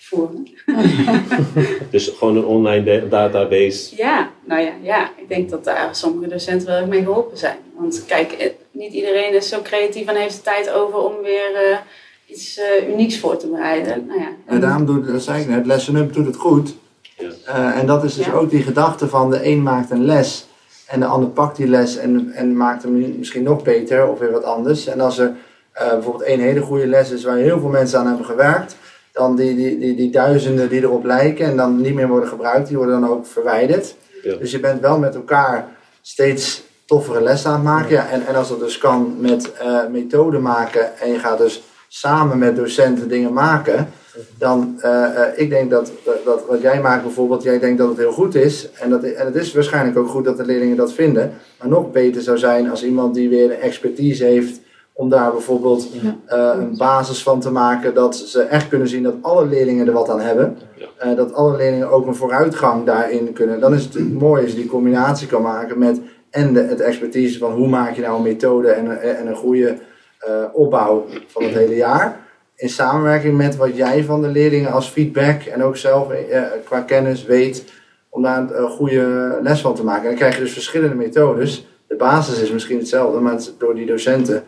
voeren. Dus gewoon een online database. Ja, nou ja, ja, ik denk dat daar sommige docenten wel mee geholpen zijn. Want kijk, eh, niet iedereen is zo creatief en heeft de tijd over om weer eh, iets eh, unieks voor te bereiden. Nou ja, En daarom doet, dat zei ik net, Lesson Up doet het goed. Ja. Eh, en dat is dus Ja. ook die gedachte van de een maakt een les en de ander pakt die les en, en maakt hem misschien nog beter of weer wat anders. En als er eh, bijvoorbeeld één hele goede les is waar heel veel mensen aan hebben gewerkt, dan die, die, die, die duizenden die erop lijken en dan niet meer worden gebruikt, die worden dan ook verwijderd. Ja. Dus je bent wel met elkaar steeds toffere lessen aan het maken. Ja, en, en als dat dus kan met eh methoden maken en je gaat dus samen met docenten dingen maken, dan eh, ik denk dat, dat, wat jij maakt bijvoorbeeld, jij denkt dat het heel goed is. En, dat, en het is waarschijnlijk ook goed dat de leerlingen dat vinden. Maar nog beter zou zijn als iemand die weer de expertise heeft om daar bijvoorbeeld Ja. eh, een basis van te maken dat ze echt kunnen zien dat alle leerlingen er wat aan hebben. Ja. Eh, dat alle leerlingen ook een vooruitgang daarin kunnen. Dan is het mooi als je die combinatie kan maken met en de, het expertise van hoe maak je nou een methode en, een- en een goede eh, opbouw van het hele jaar. In samenwerking met wat jij van de leerlingen als feedback en ook zelf eh, qua kennis weet om daar een, een goede les van te maken. En dan krijg je dus verschillende methodes. De basis is misschien hetzelfde, maar het- door die docenten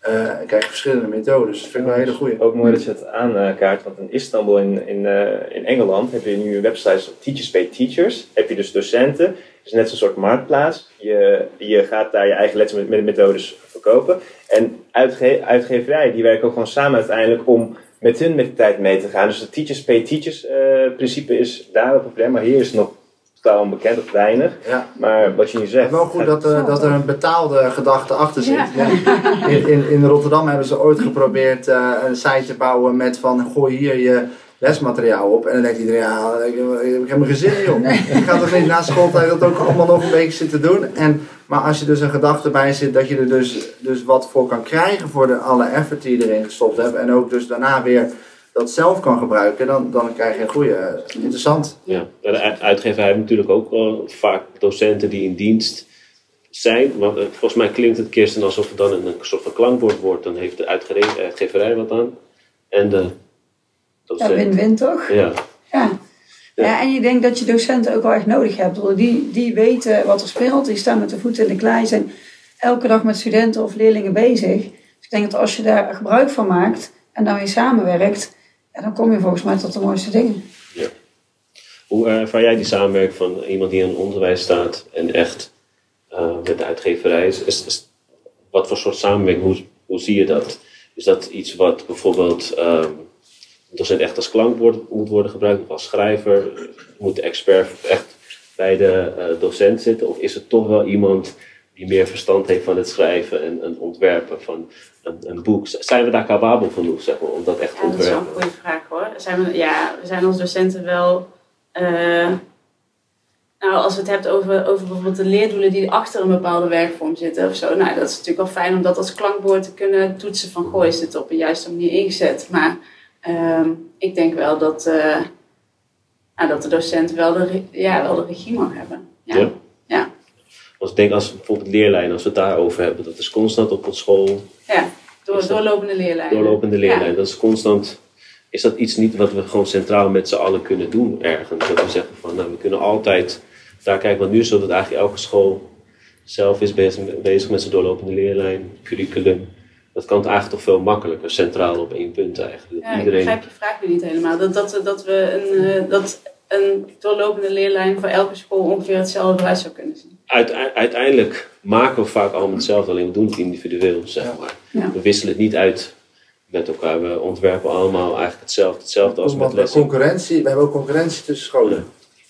eh, krijg verschillende methodes. Dat vind ik wel een hele goede. Ook mooi dat je het aankaart, want in Istanbul in, in, eh, in Engeland heb je nu een website Teachers Pay Teachers. Heb je dus docenten, het is net zo'n soort marktplaats. Je, je gaat daar je eigen lessen met, met methodes verkopen. En uitge uitgeverijen die werken ook gewoon samen uiteindelijk om met hun met de tijd mee te gaan. Dus het Teachers Pay Teachers eh, principe is daar wel populair, maar hier is nog totaal onbekend of weinig. Ja. Maar wat je nu zegt... Wel goed dat, eh, dat er een betaalde gedachte achter zit. Ja. In, in, in Rotterdam hebben ze ooit geprobeerd eh, een site te bouwen met van gooi hier je lesmateriaal op. En dan denkt iedereen, ja, ik, ik heb er geen zin in op. Ik ga toch niet na schooltijd dat ook allemaal nog een week zitten doen. En, maar als je dus een gedachte bij zit dat je er dus, dus wat voor kan krijgen voor de, alle effort die je erin gestopt hebt. En ook dus daarna weer dat zelf kan gebruiken, dan, dan krijg je een goede, eh, interessant. Ja, en de uit- uitgever heeft natuurlijk ook wel vaak docenten die in dienst zijn. Want eh, volgens mij klinkt het Kirsten alsof het dan een, soort van klankbord wordt. Dan heeft de uitgeverij wat aan. En de Ja, win-win toch? Ja, Ja. Ja, en je denkt dat je docenten ook wel echt nodig hebt. Die, die weten wat er speelt, die staan met de voeten in de klei, zijn elke dag met studenten of leerlingen bezig. Dus ik denk dat als je daar gebruik van maakt en dan weer samenwerkt, ja, dan kom je volgens mij tot de mooiste dingen. Hoe ervaar jij die samenwerking van iemand die in onderwijs staat en echt eh, met de uitgeverij is, is, Wat voor soort samenwerking, hoe, zie je dat? Is dat iets wat bijvoorbeeld een docent echt als klankbord moet worden gebruikt, of als schrijver? Moet de expert echt bij de eh, docent zitten? Of is het toch wel iemand die meer verstand heeft van het schrijven en, en ontwerpen van een, een boek? Zijn we daar capabel genoeg, zeg maar, om dat echt te Ja, dat is wel een ontwerpen? goede vraag hoor. Zijn we, ja, we zijn als docenten wel. eh, nou, als we het hebben over, over bijvoorbeeld de leerdoelen die achter een bepaalde werkvorm zitten of zo. Nou, dat is natuurlijk wel fijn om dat als klankbord te kunnen toetsen van goh, is dit op een juiste manier ingezet. Maar ehm, ik denk wel dat, eh, nou, dat de docent wel de, ja, wel de regie mag hebben. Ja. Ja? Als ik denk als bijvoorbeeld leerlijn, als we het daarover hebben, dat is constant op een school Ja, door, doorlopende leerlijnen. doorlopende leerlijn. Ja. Dat is constant. Is dat iets niet wat we gewoon centraal met z'n allen kunnen doen ergens? Dat we zeggen van, nou, we kunnen altijd daar kijken, want nu is dat eigenlijk elke school zelf is bezig, bezig met zijn doorlopende leerlijn, curriculum. Dat kan het eigenlijk toch veel makkelijker, centraal op één punt eigenlijk. Dat Ja, ik begrijp je vraag nu niet helemaal. Dat, dat, dat we een, eh, dat een doorlopende leerlijn voor elke school ongeveer hetzelfde eruit zou kunnen zien. Uite- uiteindelijk maken we vaak allemaal hetzelfde, alleen we doen het individueel, zeg maar. Ja. We wisselen het niet uit met elkaar. We ontwerpen allemaal eigenlijk hetzelfde, hetzelfde als met lessen. concurrentie, we hebben ook concurrentie tussen scholen.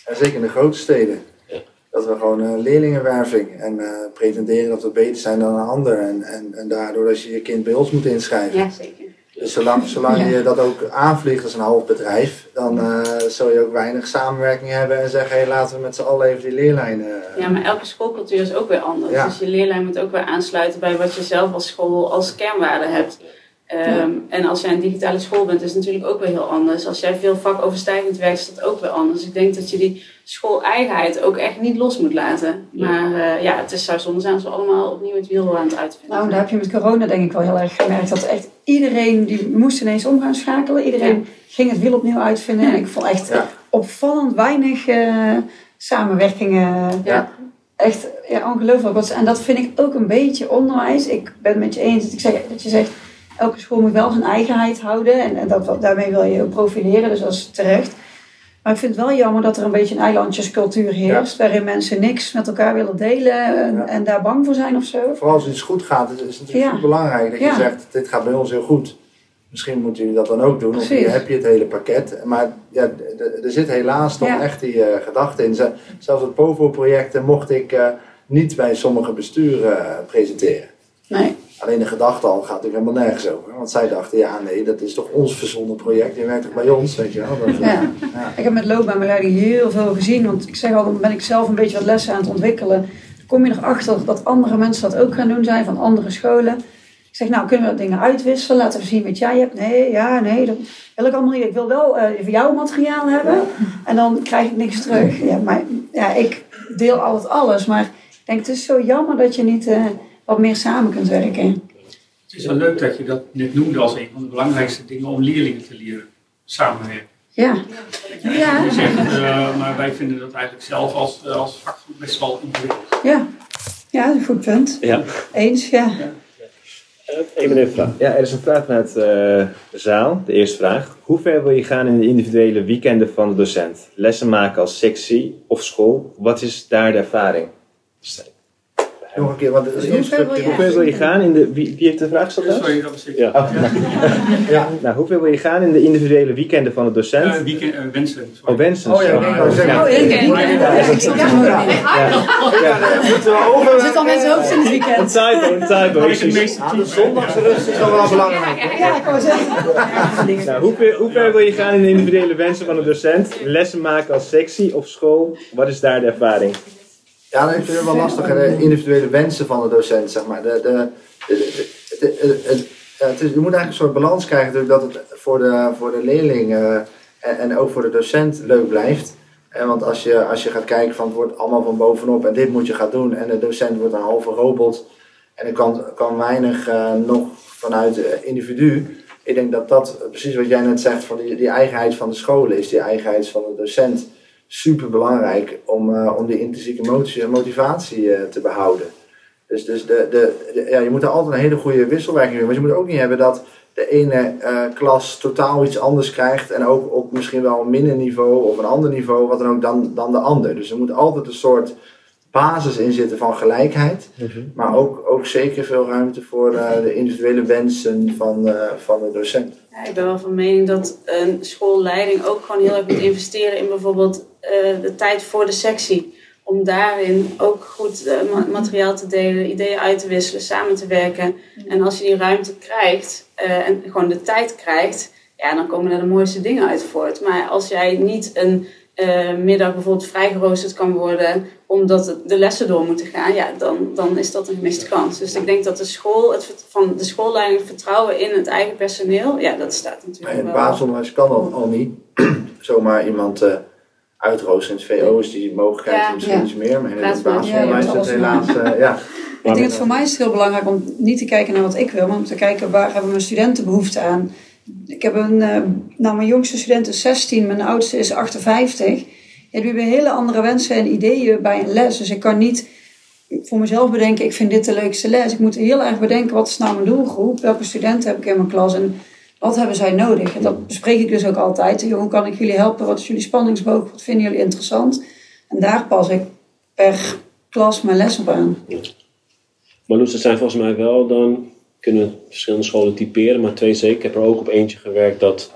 En zeker in de grote steden. Ja. Dat we gewoon eh, leerlingenwerving en eh, pretenderen dat we beter zijn dan een ander. En, en, en daardoor dat je je kind bij ons moet inschrijven. Ja, zeker. Dus zolang, zolang Ja. je dat ook aanvliegt als een half bedrijf, dan eh zul je ook weinig samenwerking hebben en zeggen, hé, laten we met z'n allen even die leerlijnen. eh, Ja, maar elke schoolcultuur is ook weer anders. Ja. Dus je leerlijn moet ook weer aansluiten bij wat je zelf als school als kernwaarde hebt. Ehm, En als jij een digitale school bent, is het natuurlijk ook weer heel anders. Als jij veel vakoverstijgend werkt, is dat ook weer anders. Ik denk dat je die school-eigenheid ook echt niet los moet laten. Maar eh, ja, het is, zou zonde zijn als we allemaal opnieuw het wiel aan het uitvinden. Nou, daar heb je met corona denk ik wel heel erg gemerkt. Dat echt iedereen, die moest ineens om gaan schakelen. Iedereen ging het wiel opnieuw uitvinden. En ik vond echt Ja. opvallend weinig eh, samenwerkingen. Ja. Echt ja, ongelooflijk. En dat vind ik ook een beetje onderwijs. Ik ben het met je eens dat, ik zeg, dat je zegt... elke school moet wel zijn eigenheid houden. En, en dat, daarmee wil je ook profileren, dus dat is terecht. Maar ik vind het wel jammer dat er een beetje een eilandjescultuur heerst. Waarin mensen niks met elkaar willen delen en, Ja. en daar bang voor zijn of zo. Vooral als iets goed gaat, is het natuurlijk Ja. super belangrijk dat je zegt, dit gaat bij ons heel goed. Misschien moeten jullie dat dan ook doen, of hier heb je het hele pakket. Maar ja, er zit helaas nog echt die eh, gedachte in. Ze- Zelfs het POVO-project mocht ik eh, niet bij sommige besturen eh, presenteren. Nee. Alleen de gedachte al gaat natuurlijk helemaal nergens over. Want zij dachten, ja nee, dat is toch ons verzonnen project. Je werkt toch bij ons, weet je wel. Dat, Ja. ja. Ik heb met loopbaanbegeleiding heel veel gezien. Want ik zeg al, dan ben ik zelf een beetje wat lessen aan het ontwikkelen. Dan kom je erachter dat andere mensen dat ook gaan doen zijn van andere scholen. Ik zeg, nou kunnen we dat dingen uitwisselen? Laten we zien wat jij hebt. Nee, ja, nee, dat wil ik allemaal niet. Ik wil wel voor jouw materiaal hebben. En dan krijg ik niks terug. Ja, maar ja, ik deel altijd alles. Maar ik denk, het is zo jammer dat je niet eh, wat meer samen kunt werken. Het is wel leuk dat je dat net noemde als een van de belangrijkste dingen om leerlingen te leren samenwerken. Ja. Ja. Zegt, eh, maar wij vinden dat eigenlijk zelf als, eh, als vakgroep best wel ingewikkeld. Ja. Ja, dat is een goed punt. Ja. Eens, ja. Eh, Even een vraag. Ja, er is een vraag vanuit eh, de zaal. De eerste vraag. Hoe ver wil je gaan in de individuele weekenden van de docent? Lessen maken als sectie of school? Wat is daar de ervaring? Nog een keer, want het is een hoe ver wil je- gaan in de... Wie, wie heeft de vraag gesteld? Sorry, dat was ik. Ja. Oh, nou, Ja. nou, hoe ver wil je gaan in de individuele weekenden van de docent? Eh, weekend, eh, wensen. sorry. Oh, wensen. Oh ja. Oh. Ja, ja. Moeten we over... Er zit al mensen hoofd in het Een weekend. typo, een typo. Meeste Ja, de zondagsrust is nog wel belangrijk. Ja, ik wou zeggen. Nou, hoe, ver, hoe ver wil je gaan in de individuele wensen van de docent? Lessen maken als sectie of school? Wat is daar de ervaring? Ja, vind het wel lastig, de individuele wensen van de docent, zeg maar. De, de, het- het is, je moet eigenlijk een soort balans krijgen, dat het voor de, voor de leerling eh, en, en ook voor de docent leuk blijft. En want als je, als je gaat kijken van het wordt allemaal van bovenop en dit moet je gaan doen en de docent wordt een halve robot en er kan, kan weinig eh, nog vanuit de individu. Ik denk dat dat, precies wat jij net zegt, van die, die eigenheid van de scholen is, die eigenheid van de docent super belangrijk om, eh, om die intrinsieke motie- motivatie eh, te behouden. Dus, dus de, de, de- ja, je moet er altijd een hele goede wisselwerking doen. Maar je moet ook niet hebben dat de ene eh, klas totaal iets anders krijgt. En ook op misschien wel een minder niveau of een ander niveau, wat dan ook, dan, dan de ander. Dus er moet altijd een soort basis in zitten van gelijkheid. Maar ook, ook zeker veel ruimte voor eh, de individuele wensen van, eh, van de docent. Ja, ik ben wel van mening dat een schoolleiding ook gewoon heel erg moet investeren in bijvoorbeeld de tijd voor de sectie. Om daarin ook goed eh, ma- materiaal te delen, ideeën uit te wisselen, samen te werken. En als je die ruimte krijgt eh, en gewoon de tijd krijgt, ja, dan komen er de mooiste dingen uit voort. Maar als jij niet een eh, middag bijvoorbeeld vrijgeroosterd kan worden omdat het- de lessen door moeten gaan, ja, dan, dan is dat een gemiste kans. Dus ik denk dat de school, het, van de schoolleiding vertrouwen in het eigen personeel, ja, dat staat Maar natuurlijk in het basisonderwijs kan al, al niet zomaar iemand eh uitroosteren. In het VO is die mogelijkheid Ja. misschien Ja. iets meer, maar in het basisonderwijs ja, is het helaas... eh, ja. Ik denk dat voor mij is het heel belangrijk om niet te kijken naar wat ik wil, maar om te kijken waar hebben mijn studenten behoefte aan. Ik heb een, eh, nou mijn jongste student is 16, mijn oudste is 58. Ja, die hebben hele andere wensen en ideeën bij een les. Dus ik kan niet voor mezelf bedenken, ik vind dit de leukste les. Ik moet heel erg bedenken, wat is nou mijn doelgroep? Welke studenten heb ik in mijn klas en wat hebben zij nodig? En dat bespreek ik dus ook altijd. Hoe kan ik jullie helpen? Wat is jullie spanningsboog? Wat vinden jullie interessant? En daar pas ik per klas mijn les op aan. Maar Loes, het zijn volgens mij wel dan, kunnen we verschillende scholen typeren, maar twee zeker. Ik heb er ook op eentje gewerkt dat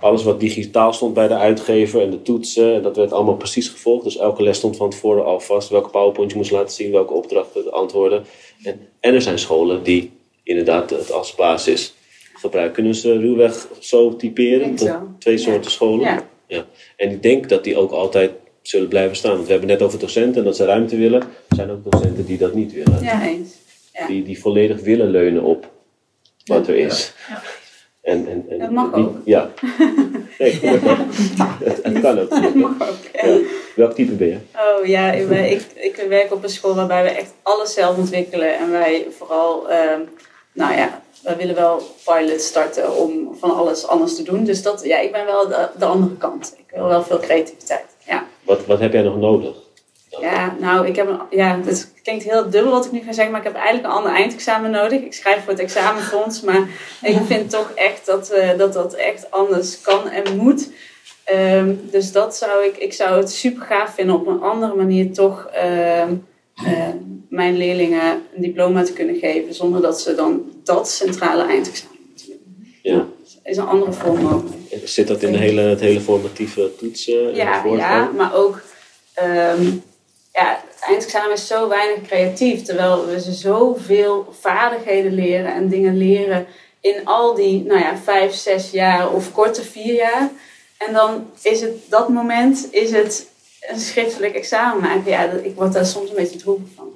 alles wat digitaal stond bij de uitgever en de toetsen, en dat werd allemaal precies gevolgd. Dus elke les stond van tevoren al vast, welke powerpoint je moest laten zien, welke opdrachten, de antwoorden. En, en er zijn scholen die inderdaad het als basis gebruiken. Kunnen we ze ruwweg zo typeren? Zo. twee soorten scholen? Ja. En ik denk dat die ook altijd zullen blijven staan. Want we hebben net over docenten en dat ze ruimte willen. Er zijn ook docenten die dat niet willen. Ja, eens. Ja. Die, die volledig willen leunen op wat er is. Ja. En, en, en Dat mag die- ook. Ja. Nee, het, het kan ook. Dat mag ook. ja. Welk type ben je? Oh ja, ik, ik werk op een school waarbij we echt alles zelf ontwikkelen. En wij vooral, ehm, nou ja, wij willen wel pilots starten om van alles anders te doen. Dus dat, ja, ik ben wel de, de andere kant. Ik wil wel veel creativiteit. Ja. Wat, wat heb jij nog nodig? Ja, nou, ik heb een, ja, het klinkt heel dubbel wat ik nu ga zeggen, maar ik heb eigenlijk een ander eindexamen nodig. Ik schrijf voor het examenfonds, maar ik vind toch echt dat, eh, dat dat echt anders kan en moet. Ehm, dus dat zou ik, ik zou het super gaaf vinden op een andere manier toch ehm, ehm, mijn leerlingen een diploma te kunnen geven. Zonder dat ze dan dat centrale eindexamen. Ja. Is een andere vorm mogelijk. Zit dat in de hele, het hele formatieve toetsen? en Ja, ja, maar ook ehm, ja, het eindexamen is zo weinig creatief. Terwijl we ze zoveel vaardigheden leren en dingen leren in al die nou ja, vijf, zes jaar of korte vier jaar. En dan is het dat moment is het een schriftelijk examen maken. Ja, dat, ik word daar soms een beetje droevig van.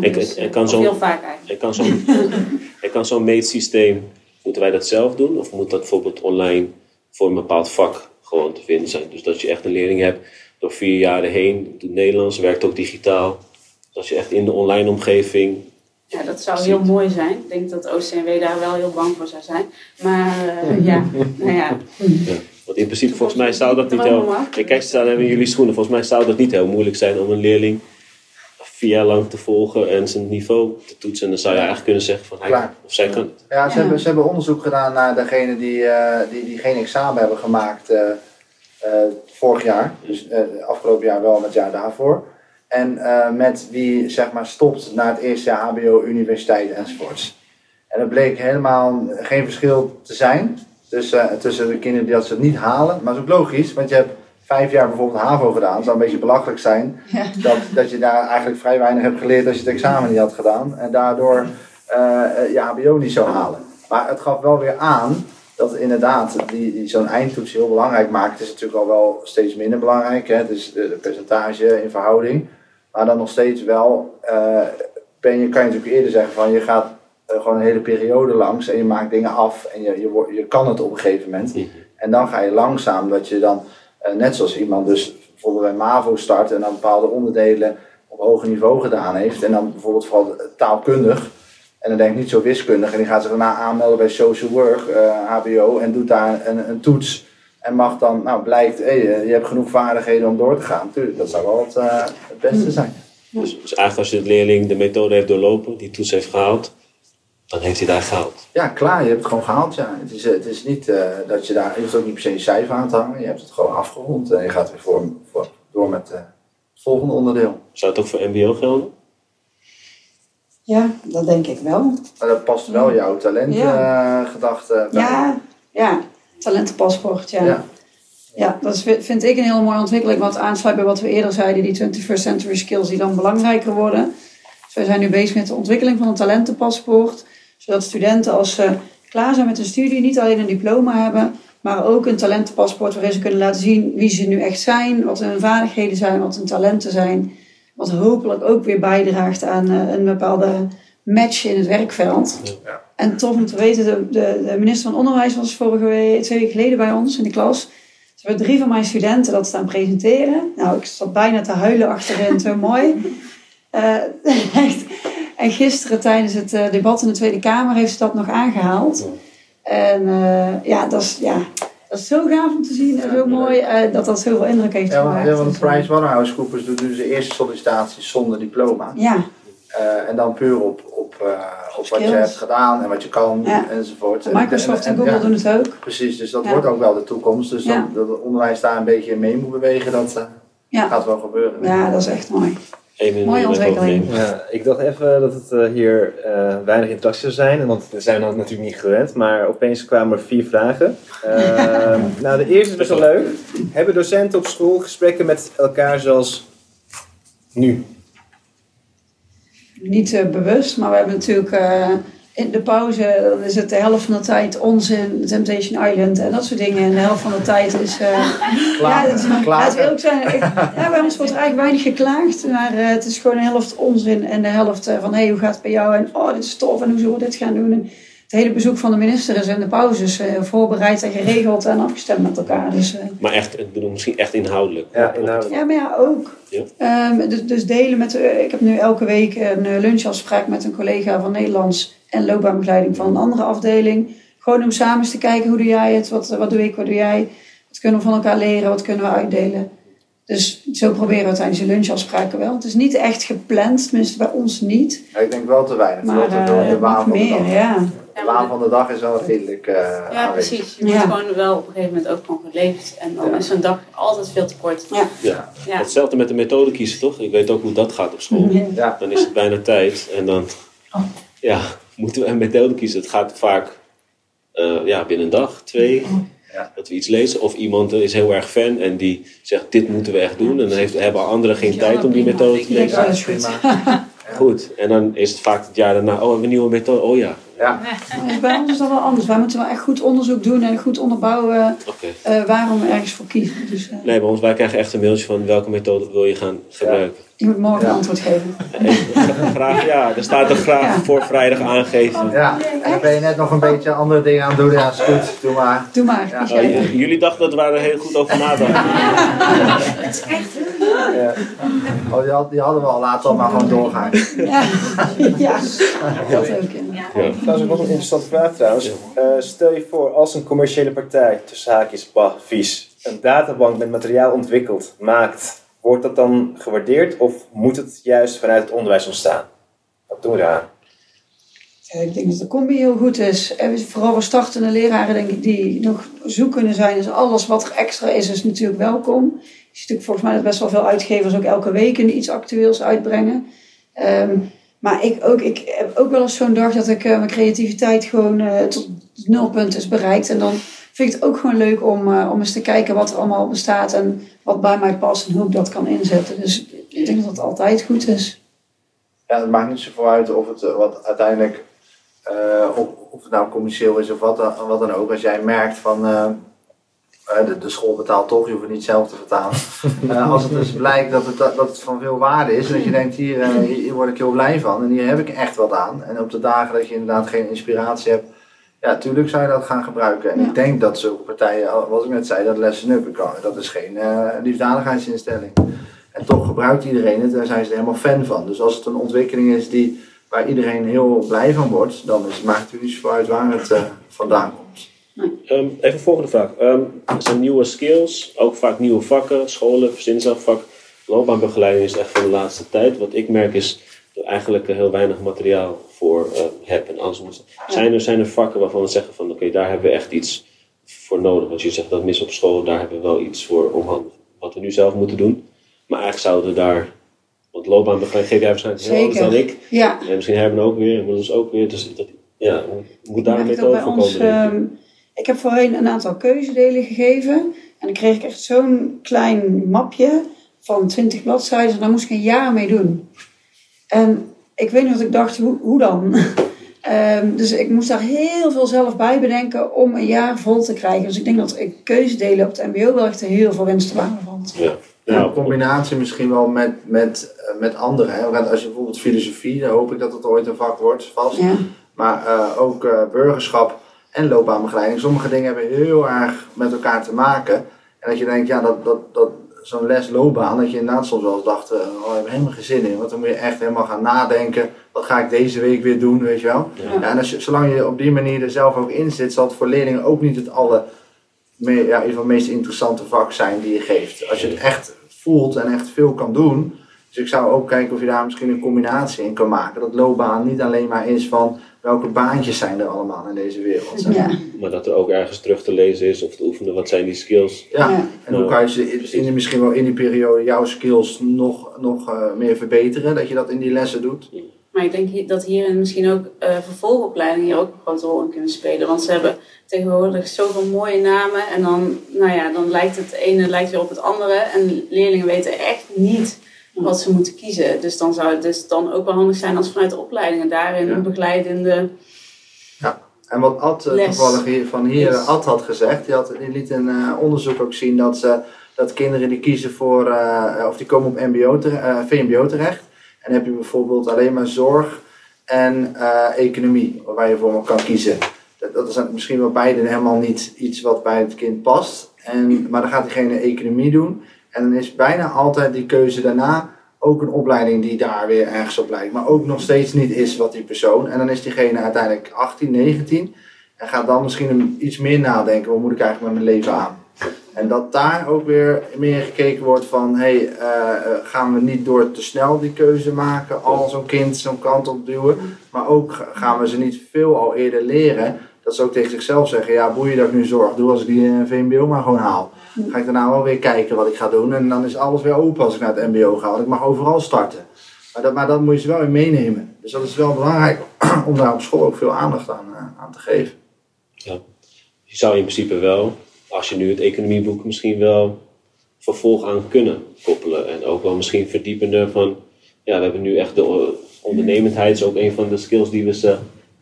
Ik- dus, ik- ik kan zo- heel vaak eigenlijk. Ik kan zo'n ik kan zo'n meetsysteem, moeten wij dat zelf doen? Of moet dat bijvoorbeeld online voor een bepaald vak gewoon te vinden zijn? Dus dat je echt een leerling hebt door vier jaren heen, doet Nederlands, werkt ook digitaal. Dat je echt in de online omgeving. Ja, dat zou heel mooi zijn. Ik denk dat OCMW daar wel heel bang voor zou zijn. Maar eh, ja, nou ja. Want in principe, volgens mij zou dat niet heel. Ik kijk, ze staan in jullie schoenen. Volgens mij zou dat niet heel moeilijk zijn om een leerling vier jaar lang te volgen en zijn niveau te toetsen. En dan zou je eigenlijk kunnen zeggen van hij Klaar. of zij kan het. Ja, ze, Ja. Hebben, ze hebben onderzoek gedaan naar degenen die, eh, die, die geen examen hebben gemaakt eh, eh, vorig jaar. Dus eh, afgelopen jaar wel, en het jaar daarvoor. En eh, met wie zeg maar stopt na het eerste jaar HBO, universiteit enzovoorts. En er bleek helemaal geen verschil te zijn tussen, eh, tussen de kinderen die dat ze het niet halen. Maar dat is ook logisch, want je hebt vijf jaar bijvoorbeeld HAVO gedaan. Het zou een beetje belachelijk zijn Ja. dat, dat je daar eigenlijk vrij weinig hebt geleerd als je het examen niet had gedaan. En daardoor eh, eh, je HBO niet zou halen. Maar het gaf wel weer aan dat inderdaad die, die zo'n eindtoets heel belangrijk maakt. Het is natuurlijk al wel steeds minder belangrijk. Hè? Dus de, de percentage in verhouding. Maar dan nog steeds wel eh, ben je, kan je natuurlijk eerder zeggen van je gaat eh, gewoon een hele periode langs en je maakt dingen af en je, je, je kan het op een gegeven moment. En dan ga je langzaam dat je dan, eh, net zoals iemand dus bijvoorbeeld bij MAVO start en dan bepaalde onderdelen op hoger niveau gedaan heeft. En dan bijvoorbeeld vooral taalkundig. En dan denk ik niet zo wiskundig. En die gaat zich daarna aanmelden bij social work, eh, HBO, en doet daar een, een toets. En mag dan, nou blijkt, hey, eh, je hebt genoeg vaardigheden om door te gaan. Tuurlijk, dat zou wel het, eh, het beste zijn. Dus, dus eigenlijk als je de leerling de methode heeft doorlopen, die toets heeft gehaald, dan heeft hij daar gehaald. Ja, klaar, je hebt het gewoon gehaald. Ja. Het, is, eh, het is niet eh, dat je daar, je hoeft ook niet per se een cijfer aan te hangen. Je hebt het gewoon afgerond en je gaat weer voor, voor, door met eh, het volgende onderdeel. Zou het ook voor MBO gelden? Ja, dat denk ik wel. Maar dat past wel jouw talentgedachte bij. Ja, ja, talentenpaspoort, ja. Ja. ja. dat is, vind ik een heel mooie ontwikkeling, wat aansluit bij wat we eerder zeiden, die 21st century skills die dan belangrijker worden. Dus wij zijn nu bezig met de ontwikkeling van een talentenpaspoort, zodat studenten als ze klaar zijn met hun studie niet alleen een diploma hebben, maar ook een talentenpaspoort waarin ze kunnen laten zien wie ze nu echt zijn, wat hun vaardigheden zijn, wat hun talenten zijn. Wat hopelijk ook weer bijdraagt aan eh, een bepaalde match in het werkveld. Ja. En tof om te weten, de, de, de minister van Onderwijs was vorige week, twee weken geleden bij ons in de klas. Ze hebben drie van mijn studenten dat staan presenteren. Nou, ik zat bijna te huilen achterin, zo mooi. Eh, echt. En gisteren tijdens het eh, debat in de Tweede Kamer heeft ze dat nog aangehaald. En eh, ja, dat is, ja, dat is zo gaaf om te zien en zo mooi eh, dat dat zoveel indruk heeft Ja, gemaakt. ja, want PricewaterhouseCoopers doet dus de eerste sollicitatie zonder diploma. ja, en dan puur op, op, op wat je hebt gedaan en wat je kan Ja. enzovoort. Microsoft en, en- Google ja, doen het ook. Precies, dus dat Ja. wordt ook wel de toekomst. Dus dan, dat het onderwijs daar een beetje mee moet bewegen, dat gaat wel gebeuren. Ja, dat is echt mooi. Mooie in ontwikkeling. Ja, ik dacht even dat het eh, hier eh, weinig interactie zou zijn, want we zijn dat natuurlijk niet gewend, maar opeens kwamen er vier vragen. Ehm, nou, de eerste is best wel leuk. Hebben docenten op school gesprekken met elkaar zoals nu? Niet eh, bewust, maar we hebben natuurlijk eh, in de pauze, dan is het de helft van de tijd onzin, Temptation Island en dat soort dingen. En de helft van de tijd is. eh ja, het, Klagen. eerlijk zijn. Ik, ja, bij ons wordt er eigenlijk weinig geklaagd, maar eh, het is gewoon een helft onzin en de helft eh, van hé, hey, hoe gaat het bij jou? En oh, dit is tof en hoe zullen we dit gaan doen? En het hele bezoek van de minister is in de pauzes eh, voorbereid en geregeld en afgestemd met elkaar. Dus, eh, Maar echt, ik bedoel misschien echt inhoudelijk. Ja, inhoudelijk. ja, maar ja, ook. Ja. Ehm, dus, dus delen met... ik heb nu elke week een lunchafspraak met een collega van Nederlands en loopbaanbegeleiding van een andere afdeling. Gewoon om samen eens te kijken, hoe doe jij het? Wat, wat doe ik, wat doe jij? Wat kunnen we van elkaar leren? Wat kunnen we uitdelen? Dus zo proberen we tijdens de lunchafspraken wel. Het is niet echt gepland, tenminste bij ons niet. Ja, ik denk wel te weinig. Maar eh, de waan van de meer, dag. ja. De waan van de dag is wel redelijk eh Ja, aanwezig. precies. Je moet Ja. gewoon wel op een gegeven moment ook gewoon geleefd. En dan Ja. is zo'n dag altijd veel te kort. Ja. Ja. Ja. Hetzelfde met de methode kiezen, toch? Ik weet ook hoe dat gaat op school. Ja. Dan is het bijna tijd en dan ja, moeten we een methode kiezen. Het gaat vaak eh, ja, binnen een dag, twee, Ja. dat we iets lezen. Of iemand is heel erg fan en die zegt dit moeten we echt doen. En dan heeft, hebben anderen geen Ja, tijd om die prima. methode te Ja, lezen. dat is goed. prima. Goed, en dan is het vaak het jaar daarna, oh, we een nieuwe methode. Oh ja, Ja, bij ons is dat wel anders. Wij moeten wel echt goed onderzoek doen en goed onderbouwen eh, waarom we ergens voor kiezen. Dus eh, Nee, bij ons, wij krijgen echt een mailtje van welke methode wil je gaan gebruiken. Je moet morgen Ja. een antwoord geven. Graag, ja, er staat er graag Ja. voor vrijdag aangeven. ja. En dan ben je net nog een beetje andere dingen aan het doen. Ja, is goed. Doe maar. Doe maar. Ja. Oh, jullie dachten dat we er heel goed over nadachten. Ja. Oh, die, had- die hadden we al. Laten we maar gewoon doorgaan. Ja, ja. dat ook. Ja. Ja. Dat is ook wel een interessante vraag trouwens. Eh, stel je voor, als een commerciële partij, tussen haakjes, bah, vies, een databank met materiaal ontwikkelt, maakt, wordt dat dan gewaardeerd of moet het juist vanuit het onderwijs ontstaan? Wat doen we daar? Ik denk dat de combi heel goed is. Vooral voor startende leraren denk ik die nog zoek kunnen zijn. Dus alles wat er extra is, is natuurlijk welkom. Je ziet volgens mij dat best wel veel uitgevers ook elke week iets actueels uitbrengen. Ehm, maar ik, ook, ik heb ook wel eens zo'n dag dat ik eh, mijn creativiteit gewoon eh, tot nulpunt is bereikt. En dan vind ik het ook gewoon leuk om, eh, om eens te kijken wat er allemaal bestaat en wat bij mij past en hoe ik dat kan inzetten. Dus ik denk dat het altijd goed is. Ja, het maakt niet zoveel uit of het eh, wat uiteindelijk, eh, of, of het nou commercieel is of wat dan, wat dan ook. Als jij merkt van, de, de school betaalt toch, je hoeft het niet zelf te betalen. Eh, als het dus blijkt dat het, dat het van veel waarde is en dat je denkt, hier, eh, hier, hier word ik heel blij van en hier heb ik echt wat aan. En op de dagen dat je inderdaad geen inspiratie hebt, ja, tuurlijk zou je dat gaan gebruiken. En Ja. ik denk dat zulke partijen, wat ik net zei, dat Lesson Up, dat is geen eh liefdadigheidsinstelling. En toch gebruikt iedereen het en zijn ze er helemaal fan van. Dus als het een ontwikkeling is die, waar iedereen heel blij van wordt, dan is, maakt het niet zoveel uit waar het eh, vandaan komt. Ehm, even een volgende vraag. Ehm, er zijn nieuwe skills, ook vaak nieuwe vakken, scholen, verzinsafvak. Loopbaanbegeleiding is echt van de laatste tijd. Wat ik merk is eigenlijk heel weinig materiaal voor eh, heb. En anders moet, zijn, er, zijn er vakken waarvan we zeggen van oké, daar hebben we echt iets voor nodig. Want je zegt dat mis op school, daar hebben we wel iets voor om wat we nu zelf moeten doen. Maar eigenlijk zouden we daar, want loopbaanbegeleiding geef jij waarschijnlijk heel anders dan ik. Ja, En misschien hebben we ook weer, dat is ook weer. Dus dat, ja, moet daar een methode voor ons, komen. ehm, ik heb voorheen een aantal keuzedelen gegeven. En dan kreeg ik echt zo'n klein mapje van 20 bladzijden. En daar moest ik een jaar mee doen. En ik weet niet wat ik dacht, hoe, hoe dan? Ehm, dus ik moest daar heel veel zelf bij bedenken om een jaar vol te krijgen. Dus ik denk dat ik keuzedelen op het mbo wel echt heel veel winst te valt. Ja. Ja, in combinatie misschien wel met, met, eh, met anderen. Hè. Want Als je bijvoorbeeld filosofie, dan hoop ik dat het ooit een vak wordt, vast. Ja, Maar eh, ook eh, burgerschap en loopbaanbegeleiding. Sommige dingen hebben heel erg met elkaar te maken. En dat je denkt, ja, dat, dat, dat, zo'n les loopbaan, dat je inderdaad soms wel eens dacht, eh, oh, ik heb helemaal geen zin in. Want dan moet je echt helemaal gaan nadenken, wat ga ik deze week weer doen, weet je wel. Ja. Ja, en als je, zolang je op die manier er zelf ook in zit, zal het voor leerlingen ook niet het alle, ja, in ieder geval meest interessante vak zijn die je geeft. Als je het echt voelt en echt veel kan doen. Dus ik zou ook kijken of je daar misschien een combinatie in kan maken. Dat loopbaan niet alleen maar is van welke baantjes zijn er allemaal in deze wereld. ja, Maar dat er ook ergens terug te lezen is of te oefenen, wat zijn die skills? Ja, Ja. en hoe kan je ze in, in, misschien wel in die periode jouw skills nog, nog eh, meer verbeteren? Dat je dat in die lessen doet. Maar ik denk dat hierin misschien ook eh, vervolgopleidingen hier ook een grote rol in kunnen spelen. Want ze hebben tegenwoordig zoveel mooie namen. En dan, nou ja, dan lijkt het ene lijkt weer op het andere. En leerlingen weten echt niet wat ze moeten kiezen. Dus dan zou het dus dan ook wel handig zijn als vanuit de opleidingen daarin Ja. een begeleidende... En wat Ad eh, Les. toevallig hier, van hier. Ad had gezegd, die, had, die liet een eh, onderzoek ook zien dat, ze, dat kinderen die kiezen voor, eh, of die komen op MBO VMBO terecht. En heb je bijvoorbeeld alleen maar zorg en economie, waar je voor kan kiezen. Dat, dat is misschien wel beide helemaal niet iets wat bij het kind past. En, maar dan gaat diegene economie doen. En dan is bijna altijd die keuze daarna ook een opleiding die daar weer ergens op lijkt. Maar ook nog steeds niet is wat die persoon. En dan is diegene uiteindelijk 18, 19. En gaat dan misschien iets meer nadenken. Wat moet ik eigenlijk met mijn leven aan? En dat daar ook weer meer gekeken wordt van, hey, eh, eh, gaan we niet door te snel die keuze maken, al zo'n kind zo'n kant op duwen, maar ook ga- gaan we ze niet veel al eerder leren, dat ze ook tegen zichzelf zeggen, ja, boeien dat ik nu zorg doe als ik die eh, VMBO maar gewoon haal. Ga ik daarna wel weer kijken wat ik ga doen en dan is alles weer open als ik naar het MBO ga, want ik mag overal starten. Maar dat, maar dat moet je ze wel in meenemen. Dus dat is wel belangrijk om daar op school ook veel aandacht aan, eh, aan te geven. Je zou in principe wel, als je nu het economieboek misschien wel vervolg aan kunnen koppelen. En ook wel misschien verdiepender van, ja, we hebben nu echt de o- ondernemendheid is ook een van de skills die we ze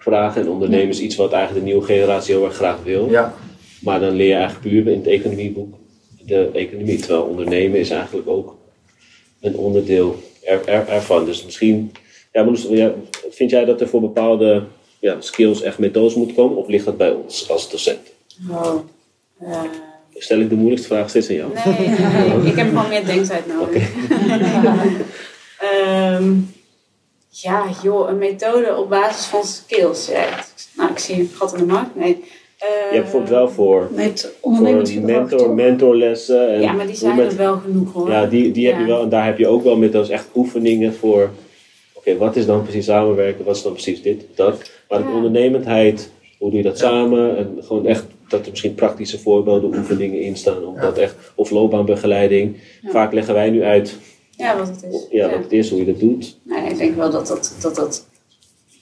vragen. En ondernemen is iets wat eigenlijk de nieuwe generatie heel erg graag wil. Ja, Maar dan leer je eigenlijk puur in het economieboek de economie. Terwijl ondernemen is eigenlijk ook een onderdeel er, er- ervan. Dus misschien, ja, Marloes, vind jij dat er voor bepaalde ja, skills echt methodes moeten komen? Of ligt dat bij ons als docent? Oh. Eh, Stel ik de moeilijkste vraag steeds aan jou? nee, nee, ik heb gewoon meer denktijd nodig. Ehm, ja, joh, een methode op basis van skills. Ja, nou, ik zie een gat in de markt. Nee. Eh, Je hebt bijvoorbeeld wel voor, Met voor ondernemingsgedrag, mentor, mentorlessen. En Ja, maar die zijn met- er wel genoeg hoor. Ja, die, die heb je wel. En daar heb je ook wel met als echt oefeningen voor. Oké, wat is dan precies samenwerken? Wat is dan precies dit, dat? Maar de ondernemendheid, hoe doe je dat samen? En gewoon echt dat er misschien praktische voorbeelden, oefeningen in staan. Om dat echt, of loopbaanbegeleiding. Ja. Vaak leggen wij nu uit Ja, wat het is. ja, wat het is, hoe je dat doet. Nee, ik denk wel dat dat, dat, dat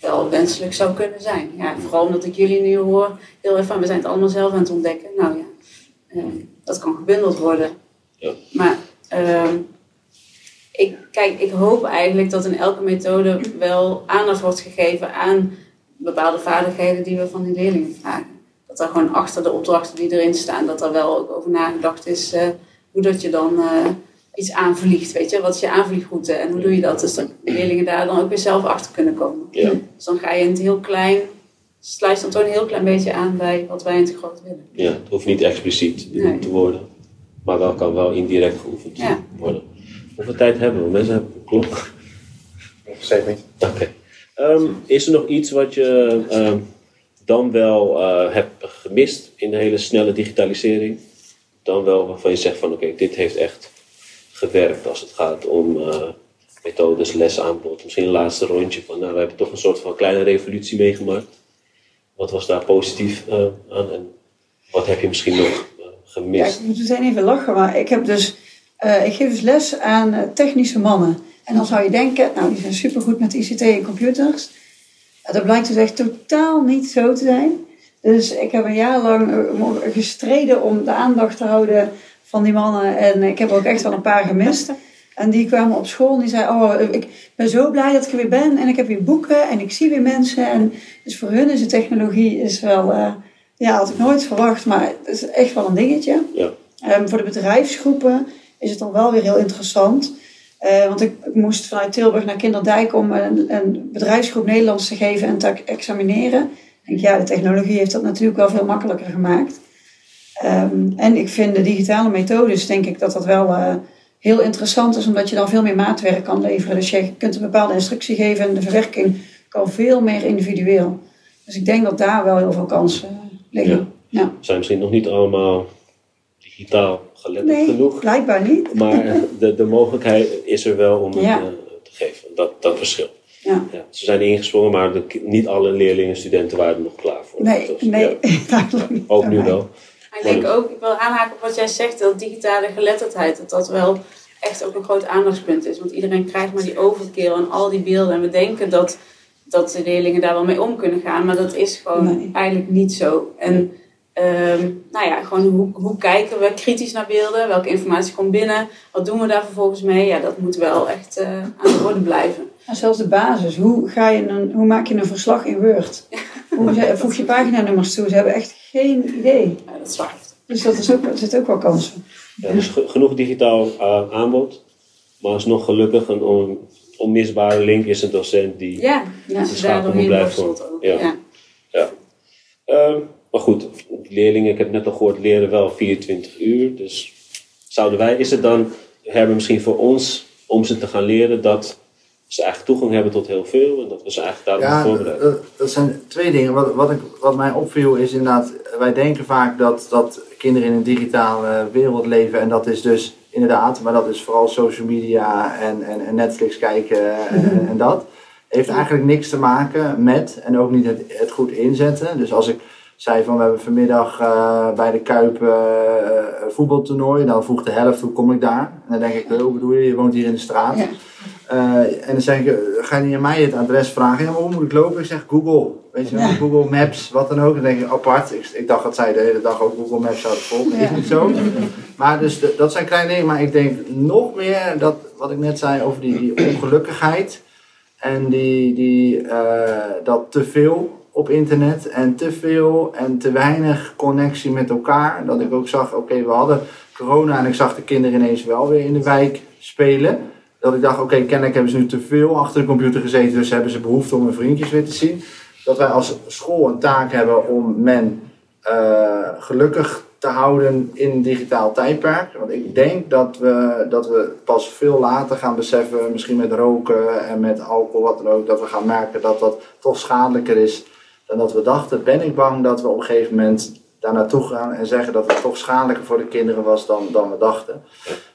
wel wenselijk zou kunnen zijn. Ja, vooral omdat ik jullie nu hoor, heel even van, we zijn het allemaal zelf aan het ontdekken. Nou ja, eh, dat kan gebundeld worden. Ja. Maar ehm, ik, kijk, ik hoop eigenlijk dat in elke methode wel aandacht wordt gegeven aan bepaalde vaardigheden die we van die leerlingen vragen. Dat er gewoon achter de opdrachten die erin staan, dat er wel ook over nagedacht is eh, hoe dat je dan eh, iets aanvliegt. Weet je, wat is je aanvliegroute en hoe doe je dat? Dus dat leerlingen daar dan ook weer zelf achter kunnen komen. Ja. Dus dan ga je in het heel klein, sluit dan toch een heel klein beetje aan bij wat wij in het groot willen. Ja, het hoeft niet expliciet Nee. te worden. Maar wel kan wel indirect geoefend Ja. worden. Hoeveel tijd hebben we? Mensen hebben een klok. Zeker niet. Oké. Ehm, is er nog iets wat je ehm, dan wel eh, hebt gemist in de hele snelle digitalisering? Dan wel waarvan je zegt van oké, dit heeft echt gewerkt als het gaat om eh, methodes, lesaanbod. Misschien een laatste rondje van nou, we hebben toch een soort van kleine revolutie meegemaakt. Wat was daar positief eh, aan en wat heb je misschien nog eh, Ja, gemist? ik moet meteen even lachen, maar ik, heb dus, ik geef dus les aan technische mannen. En dan zou je denken, nou die zijn supergoed met ICT en computers. Ja, dat blijkt dus echt totaal niet zo te zijn. Dus ik heb een jaar lang gestreden om de aandacht te houden van die mannen. En ik heb ook echt wel een paar gemist. En die kwamen op school en die zeiden, oh, ik ben zo blij dat ik er weer ben. En ik heb weer boeken en ik zie weer mensen. En dus voor hun is de technologie is wel, eh, ja, had ik nooit verwacht. Maar het is echt wel een dingetje. Ja. Ehm, voor de bedrijfsgroepen is het dan wel weer heel interessant. Eh, want ik, ik moest vanuit Tilburg naar Kinderdijk om een, een bedrijfsgroep Nederlands te geven en te examineren. Ik denk, ja, de technologie heeft dat natuurlijk wel veel makkelijker gemaakt. Ehm, en ik vind de digitale methodes, denk ik dat dat wel eh, heel interessant is, omdat je dan veel meer maatwerk kan leveren. Dus je kunt een bepaalde instructie geven en de verwerking kan veel meer individueel. Dus ik denk dat daar wel heel veel kansen eh, liggen. Ja. Zijn misschien nog niet allemaal digitaal geletterd Nee, genoeg. blijkbaar niet. Maar de, de mogelijkheid is er wel om het Ja. eh, te geven. Dat, dat verschil. Ja. Ja, ze zijn ingesprongen, maar de, niet alle leerlingen en studenten waren er nog klaar voor. Nee, Dus, nee, ja, duidelijk niet. ook nu wel. Ik denk ook, ik wil aanhaken op wat jij zegt, dat digitale geletterdheid, dat dat wel echt ook een groot aandachtspunt is. Want iedereen krijgt maar die overkill en al die beelden. En we denken dat, dat de leerlingen daar wel mee om kunnen gaan, maar dat is gewoon Nee. eigenlijk niet zo. En ehm, nou ja, gewoon hoe, hoe kijken we kritisch naar beelden? Welke informatie komt binnen? Wat doen we daar vervolgens mee? Ja, dat moet wel echt eh, aan de orde blijven. En zelfs de basis. Hoe, ga je een, hoe maak je een verslag in Word? Hoe ze- voeg je paginanummers toe? Ze hebben echt geen idee. Ja, dat is waar. Dus dat is ook, er zitten ook wel kansen. Ja, dus ge- genoeg digitaal eh, aanbod. Maar alsnog gelukkig een on- onmisbare link is een docent die... Ja, Ja. ja schakel worstelt ook. Ja. Ja. Ja. Ehm, maar goed, leerlingen, ik heb net al gehoord, leren wel 24 uur. Dus zouden wij, is het dan, hebben misschien voor ons, om ze te gaan leren, dat ze eigenlijk toegang hebben tot heel veel en dat we ze eigenlijk daarop Ja, voorbereiden? dat, dat zijn twee dingen. Wat, wat, ik, wat mij opviel is inderdaad, wij denken vaak dat, dat kinderen in een digitale wereld leven. En dat is dus inderdaad, maar dat is vooral social media en, en, en Netflix kijken en, en dat. Heeft eigenlijk niks te maken met en ook niet het, het goed inzetten. Dus als ik zei van we hebben vanmiddag eh, bij de Kuip eh, een voetbaltoernooi. Dan vroeg de helft hoe kom ik daar. En dan denk ik, hoe bedoel je, je woont hier in de straat. Ja. Eh, en dan zeg ik, ga je niet aan mij het adres vragen? Ja, maar hoe moet ik lopen? Ik zeg Google. Weet je wel, Ja. Google Maps, wat dan ook. Dan denk ik, apart. Ik, ik dacht dat zij de hele dag ook Google Maps zouden volgen. Ja. Is niet zo. Maar dus, de- dat zijn kleine dingen. Maar ik denk nog meer dat, wat ik net zei over die, die ongelukkigheid. En die, die, eh, dat te veel op internet en te veel en te weinig connectie met elkaar. Dat ik ook zag, oké, we hadden corona en ik zag de kinderen ineens wel weer in de wijk spelen. Dat ik dacht, oké, kennelijk hebben ze nu te veel achter de computer gezeten, dus hebben ze behoefte om hun vriendjes weer te zien. Dat wij als school een taak hebben om men eh, gelukkig te houden in een digitaal tijdperk. Want ik denk dat we, dat we pas veel later gaan beseffen, misschien met roken en met alcohol, wat dan ook, dat we gaan merken dat dat toch schadelijker is dan dat we dachten. Ben ik bang dat we op een gegeven moment daar naartoe gaan en zeggen dat het toch schadelijker voor de kinderen was dan, dan we dachten.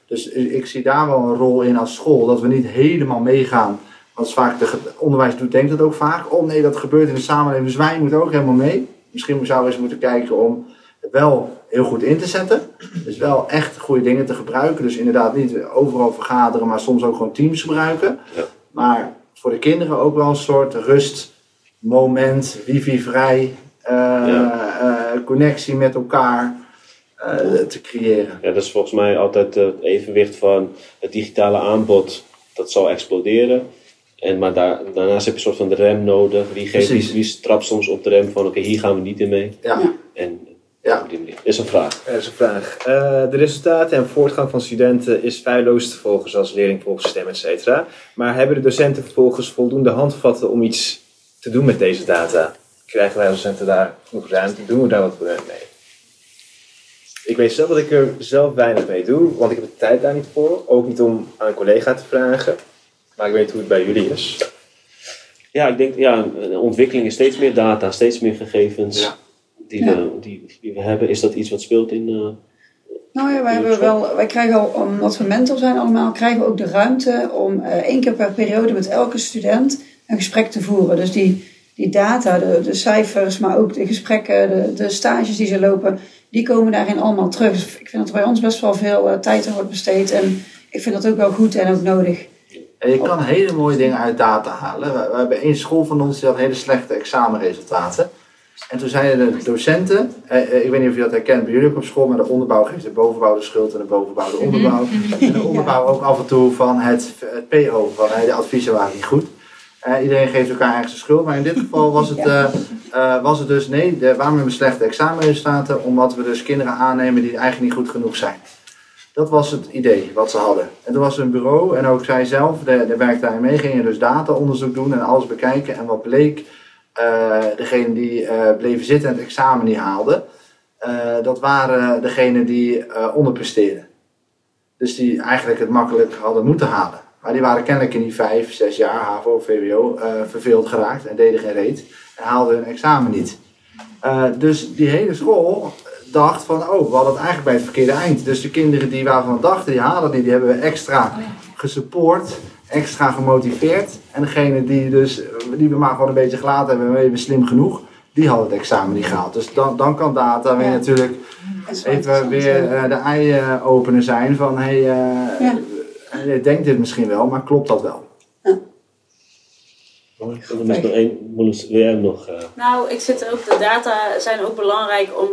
Dus ik zie daar wel een rol in als school, dat we niet helemaal meegaan. Want vaak de onderwijs doet, denkt het ook vaak. Oh nee, dat gebeurt in de samenleving, dus wij moeten ook helemaal mee. Misschien zouden we eens moeten kijken om het wel heel goed in te zetten. Dus wel echt goede dingen te gebruiken. Dus inderdaad niet overal vergaderen, maar soms ook gewoon teams gebruiken. Ja. Maar voor de kinderen ook wel een soort rustmoment, wifi-vrij, eh, eh, connectie met elkaar te creëren. Ja, dat is volgens mij altijd eh, het evenwicht van het digitale aanbod. Dat zal exploderen. En, maar daar, daarnaast heb je een soort van de rem nodig. Wie, geeft, wie, wie trapt soms op de rem van oké, hier gaan we niet in mee. Ja. En Ja. op die manier. Is een vraag. Er is een vraag. Eh, de resultaten en voortgang van studenten is feilloos te volgen, zoals leerlingvolgsysteem, et cetera. Maar hebben de docenten vervolgens voldoende handvatten om iets te doen met deze data? Krijgen wij als docenten daar genoeg ruimte? Doen we daar wat mee? Ik weet zelf dat ik er zelf weinig mee doe, want ik heb de tijd daar niet voor. Ook niet om aan een collega te vragen. Maar ik weet hoe het bij jullie is. Ja, ik denk, ja, de ontwikkeling is steeds meer data, steeds meer gegevens Ja. die, Ja. we, die, die we hebben. Is dat iets wat speelt in... eh, Nou ja, wij, hebben wel, wij krijgen al, omdat we mentor zijn allemaal, krijgen we ook de ruimte om eh, één keer per periode met elke student een gesprek te voeren. Dus die, die data, de, de cijfers, maar ook de gesprekken, de, de stages die ze lopen, die komen daarin allemaal terug. Dus ik vind dat er bij ons best wel veel eh, tijd aan wordt besteed. En ik vind dat ook wel goed en ook nodig. En je kan hele mooie dingen uit data halen. We, we hebben één school van ons die had hele slechte examenresultaten. En toen zeiden de docenten, eh, eh, ik weet niet of je dat herkent bij jullie ook op school, maar de onderbouw geeft de bovenbouw de schuld en de bovenbouw de onderbouw. En de onderbouw ook af en toe van het, het PO, van de adviezen waren niet goed. Iedereen geeft elkaar ergens de schuld, maar in dit geval was het, eh, eh, was het dus nee, de, waarom hebben we slechte examenresultaten? Omdat we dus kinderen aannemen die eigenlijk niet goed genoeg zijn. Dat was het idee wat ze hadden. En toen was een bureau en ook zij zelf, de, de werkte daarin mee, gingen dus dataonderzoek doen en alles bekijken. En wat bleek, eh degene die bleven zitten en het examen niet haalden, dat waren degenen die onderpresteerden. Dus die eigenlijk het makkelijk hadden moeten halen. Maar die waren kennelijk in die vijf, zes jaar HAVO of VWO eh, verveeld geraakt en deden geen reet. En haalden hun examen niet. Eh, dus die hele school dacht van, oh, we hadden het eigenlijk bij het verkeerde eind. Dus de kinderen die waarvan we dachten, die halen het niet, die hebben we extra gesupport, extra gemotiveerd. En degene die, dus, die we maar gewoon een beetje gelaten hebben, we hebben slim genoeg, die hadden het examen niet gehaald. Dus dan, dan kan data weer Ja. natuurlijk even weer eh. de ei-opener zijn van, hey, Ja. Je denkt dit misschien wel, maar klopt dat wel? Mooi. Er is nog één, Marloes, wil jij hem nog... eh, Nou, ik zit ook, de data zijn ook belangrijk om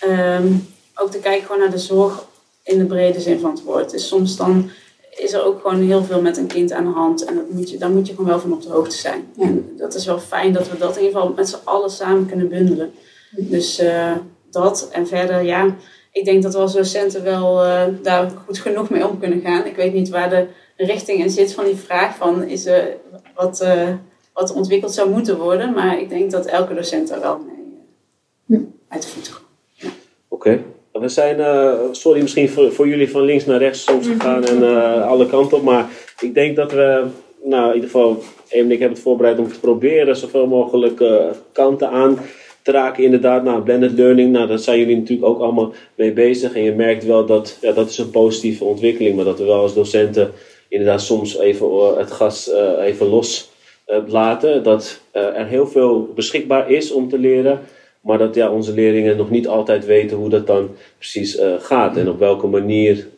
ehm, ook te kijken gewoon naar de zorg in de brede zin van het woord. Dus soms dan is er ook gewoon heel veel met een kind aan de hand en dat moet je, daar moet je gewoon wel van op de hoogte zijn. Ja. En dat is wel fijn dat we dat in ieder geval met z'n allen samen kunnen bundelen. Dus eh, dat en verder, ja, ik denk dat we als docenten wel eh, daar goed genoeg mee om kunnen gaan. Ik weet niet waar de richting in zit van die vraag van is er wat... eh, wat ontwikkeld zou moeten worden. Maar ik denk dat elke docent daar wel mee eh, uit de voeten komt. Oké. We zijn, eh, sorry misschien voor, voor jullie van links naar rechts soms gegaan en eh, alle kanten op. Maar ik denk dat we, nou in ieder geval, Em en ik hebben het voorbereid om te proberen zoveel mogelijk eh, kanten aan te raken. Inderdaad, nou, blended learning, nou, daar zijn jullie natuurlijk ook allemaal mee bezig. En je merkt wel dat, ja, dat is een positieve ontwikkeling. Maar dat we wel als docenten inderdaad soms even eh, het gas eh, even los eh, laten. Dat er heel veel beschikbaar is om te leren. Maar dat ja, onze leerlingen nog niet altijd weten hoe dat dan precies gaat. En op welke manier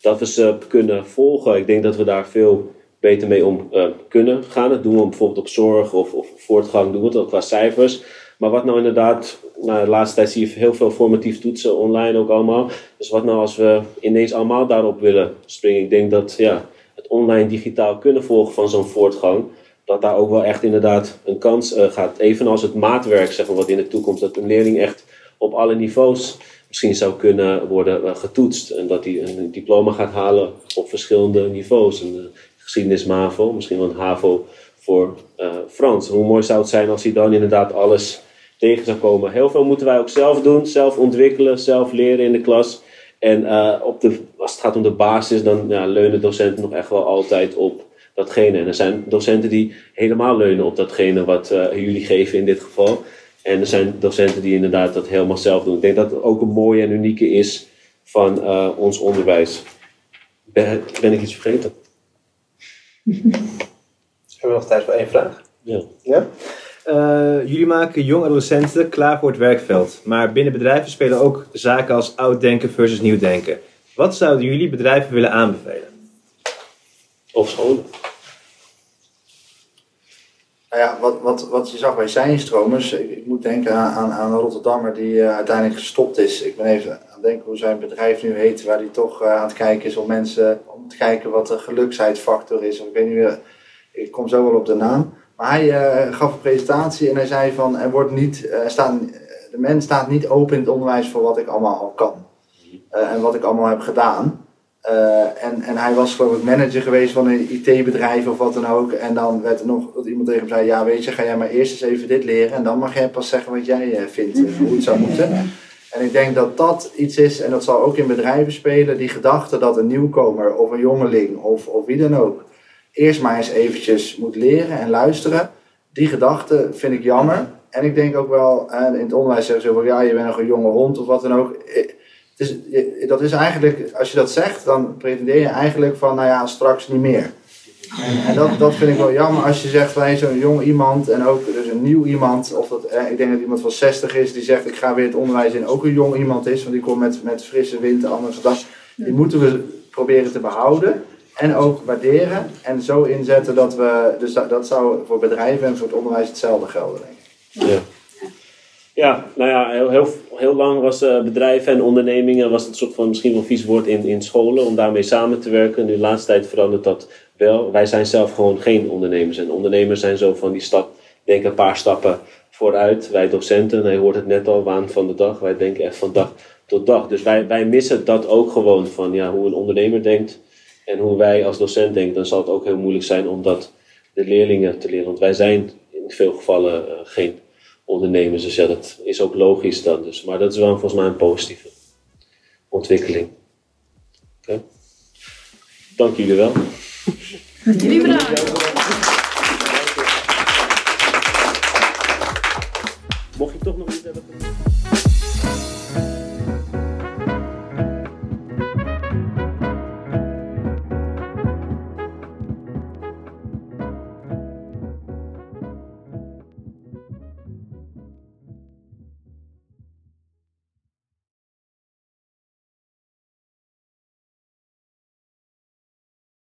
dat we ze kunnen volgen. Ik denk dat we daar veel beter mee om kunnen gaan. Dat doen we bijvoorbeeld op zorg of, of voortgang doen we ook qua cijfers. Maar wat nou inderdaad, nou, de laatste tijd zie je heel veel formatief toetsen online ook allemaal. Dus wat nou als we ineens allemaal daarop willen springen? Ik denk dat ja, het online digitaal kunnen volgen van zo'n voortgang, dat daar ook wel echt inderdaad een kans eh, gaat. Evenals het maatwerk, zeg maar, wat in de toekomst, dat een leerling echt op alle niveaus misschien zou kunnen worden eh, getoetst. En dat hij een diploma gaat halen op verschillende niveaus. Een eh, geschiedenis MAVO, misschien wel een HAVO voor Frans. Hoe mooi zou het zijn als hij dan inderdaad alles tegen zou komen. Heel veel moeten wij ook zelf doen, zelf ontwikkelen, zelf leren in de klas. En eh, op de, als het gaat om de basis, dan ja, leunen docenten nog echt wel altijd op datgene. En er zijn docenten die helemaal leunen op datgene wat eh, jullie geven in dit geval. En er zijn docenten die inderdaad dat helemaal zelf doen. Ik denk dat het ook een mooie en unieke is van eh, ons onderwijs. Ben, ben ik iets vergeten? Hebben we nog tijd voor één vraag? Ja. Ja? Eh, jullie maken jong adolescenten klaar voor het werkveld. Maar binnen bedrijven spelen ook zaken als oud denken versus nieuw denken. Wat zouden jullie bedrijven willen aanbevelen? Of scholen. Nou ja, wat, wat, wat je zag bij Zijnstromers, ik, ik moet denken aan, aan, aan een Rotterdammer die eh, uiteindelijk gestopt is. Ik ben even aan het denken hoe zijn bedrijf nu heet, waar hij toch eh, aan het kijken is om mensen, om te kijken wat de geluksheidfactor is. Of ik weet niet meer, ik kom zo wel op de naam. Maar hij eh, gaf een presentatie en hij zei van, er wordt niet, eh, staat, de mens staat niet open in het onderwijs voor wat ik allemaal al kan. Eh, en wat ik allemaal heb gedaan. En, en hij was geloof ik manager geweest van een IT-bedrijf of wat dan ook. En dan werd er nog dat iemand tegen hem zei: Ja, weet je, ga jij maar eerst eens even dit leren. En dan mag jij pas zeggen wat jij vindt, hoe het zou moeten. En ik denk dat dat iets is, en dat zal ook in bedrijven spelen, die gedachte dat een nieuwkomer of een jongeling of, of wie dan ook eerst maar eens eventjes moet leren en luisteren. Die gedachte vind ik jammer. En ik denk ook wel, in het onderwijs zeggen ze van ja, je bent nog een jonge hond of wat dan ook. Eh, dat is eigenlijk, als je dat zegt, dan pretendeer je eigenlijk van, nou ja, straks niet meer. En, dat, dat vind ik wel jammer als je zegt van zo'n jong iemand en ook dus een nieuw iemand, of dat, ik denk dat iemand van 60 is die zegt ik ga weer het onderwijs in, ook een jong iemand is, want die komt met, met frisse wind, andere gedachten. Die moeten we proberen te behouden en ook waarderen en zo inzetten dat we, dus dat, dat zou voor bedrijven en voor het onderwijs hetzelfde gelden, denk ik. Ja. Ja, nou ja, heel, heel, heel lang was eh, bedrijven en ondernemingen was het een soort van misschien wel vies woord in, in scholen om daarmee samen te werken. Nu de laatste tijd verandert dat wel. Wij zijn zelf gewoon geen ondernemers. En ondernemers zijn zo van die stap, denken een paar stappen vooruit. Wij docenten, hij hoort het net al, waan van de dag. Wij denken echt van dag tot dag. Dus wij, wij missen dat ook gewoon van ja, hoe een ondernemer denkt en hoe wij als docent denken. Dan zal het ook heel moeilijk zijn om dat de leerlingen te leren. Want wij zijn in veel gevallen eh, geen ondernemers. Dus ja, dat is ook logisch dan. Dus. Maar dat is wel volgens mij een positieve ontwikkeling. Oké. Dank jullie wel. Jullie bedankt.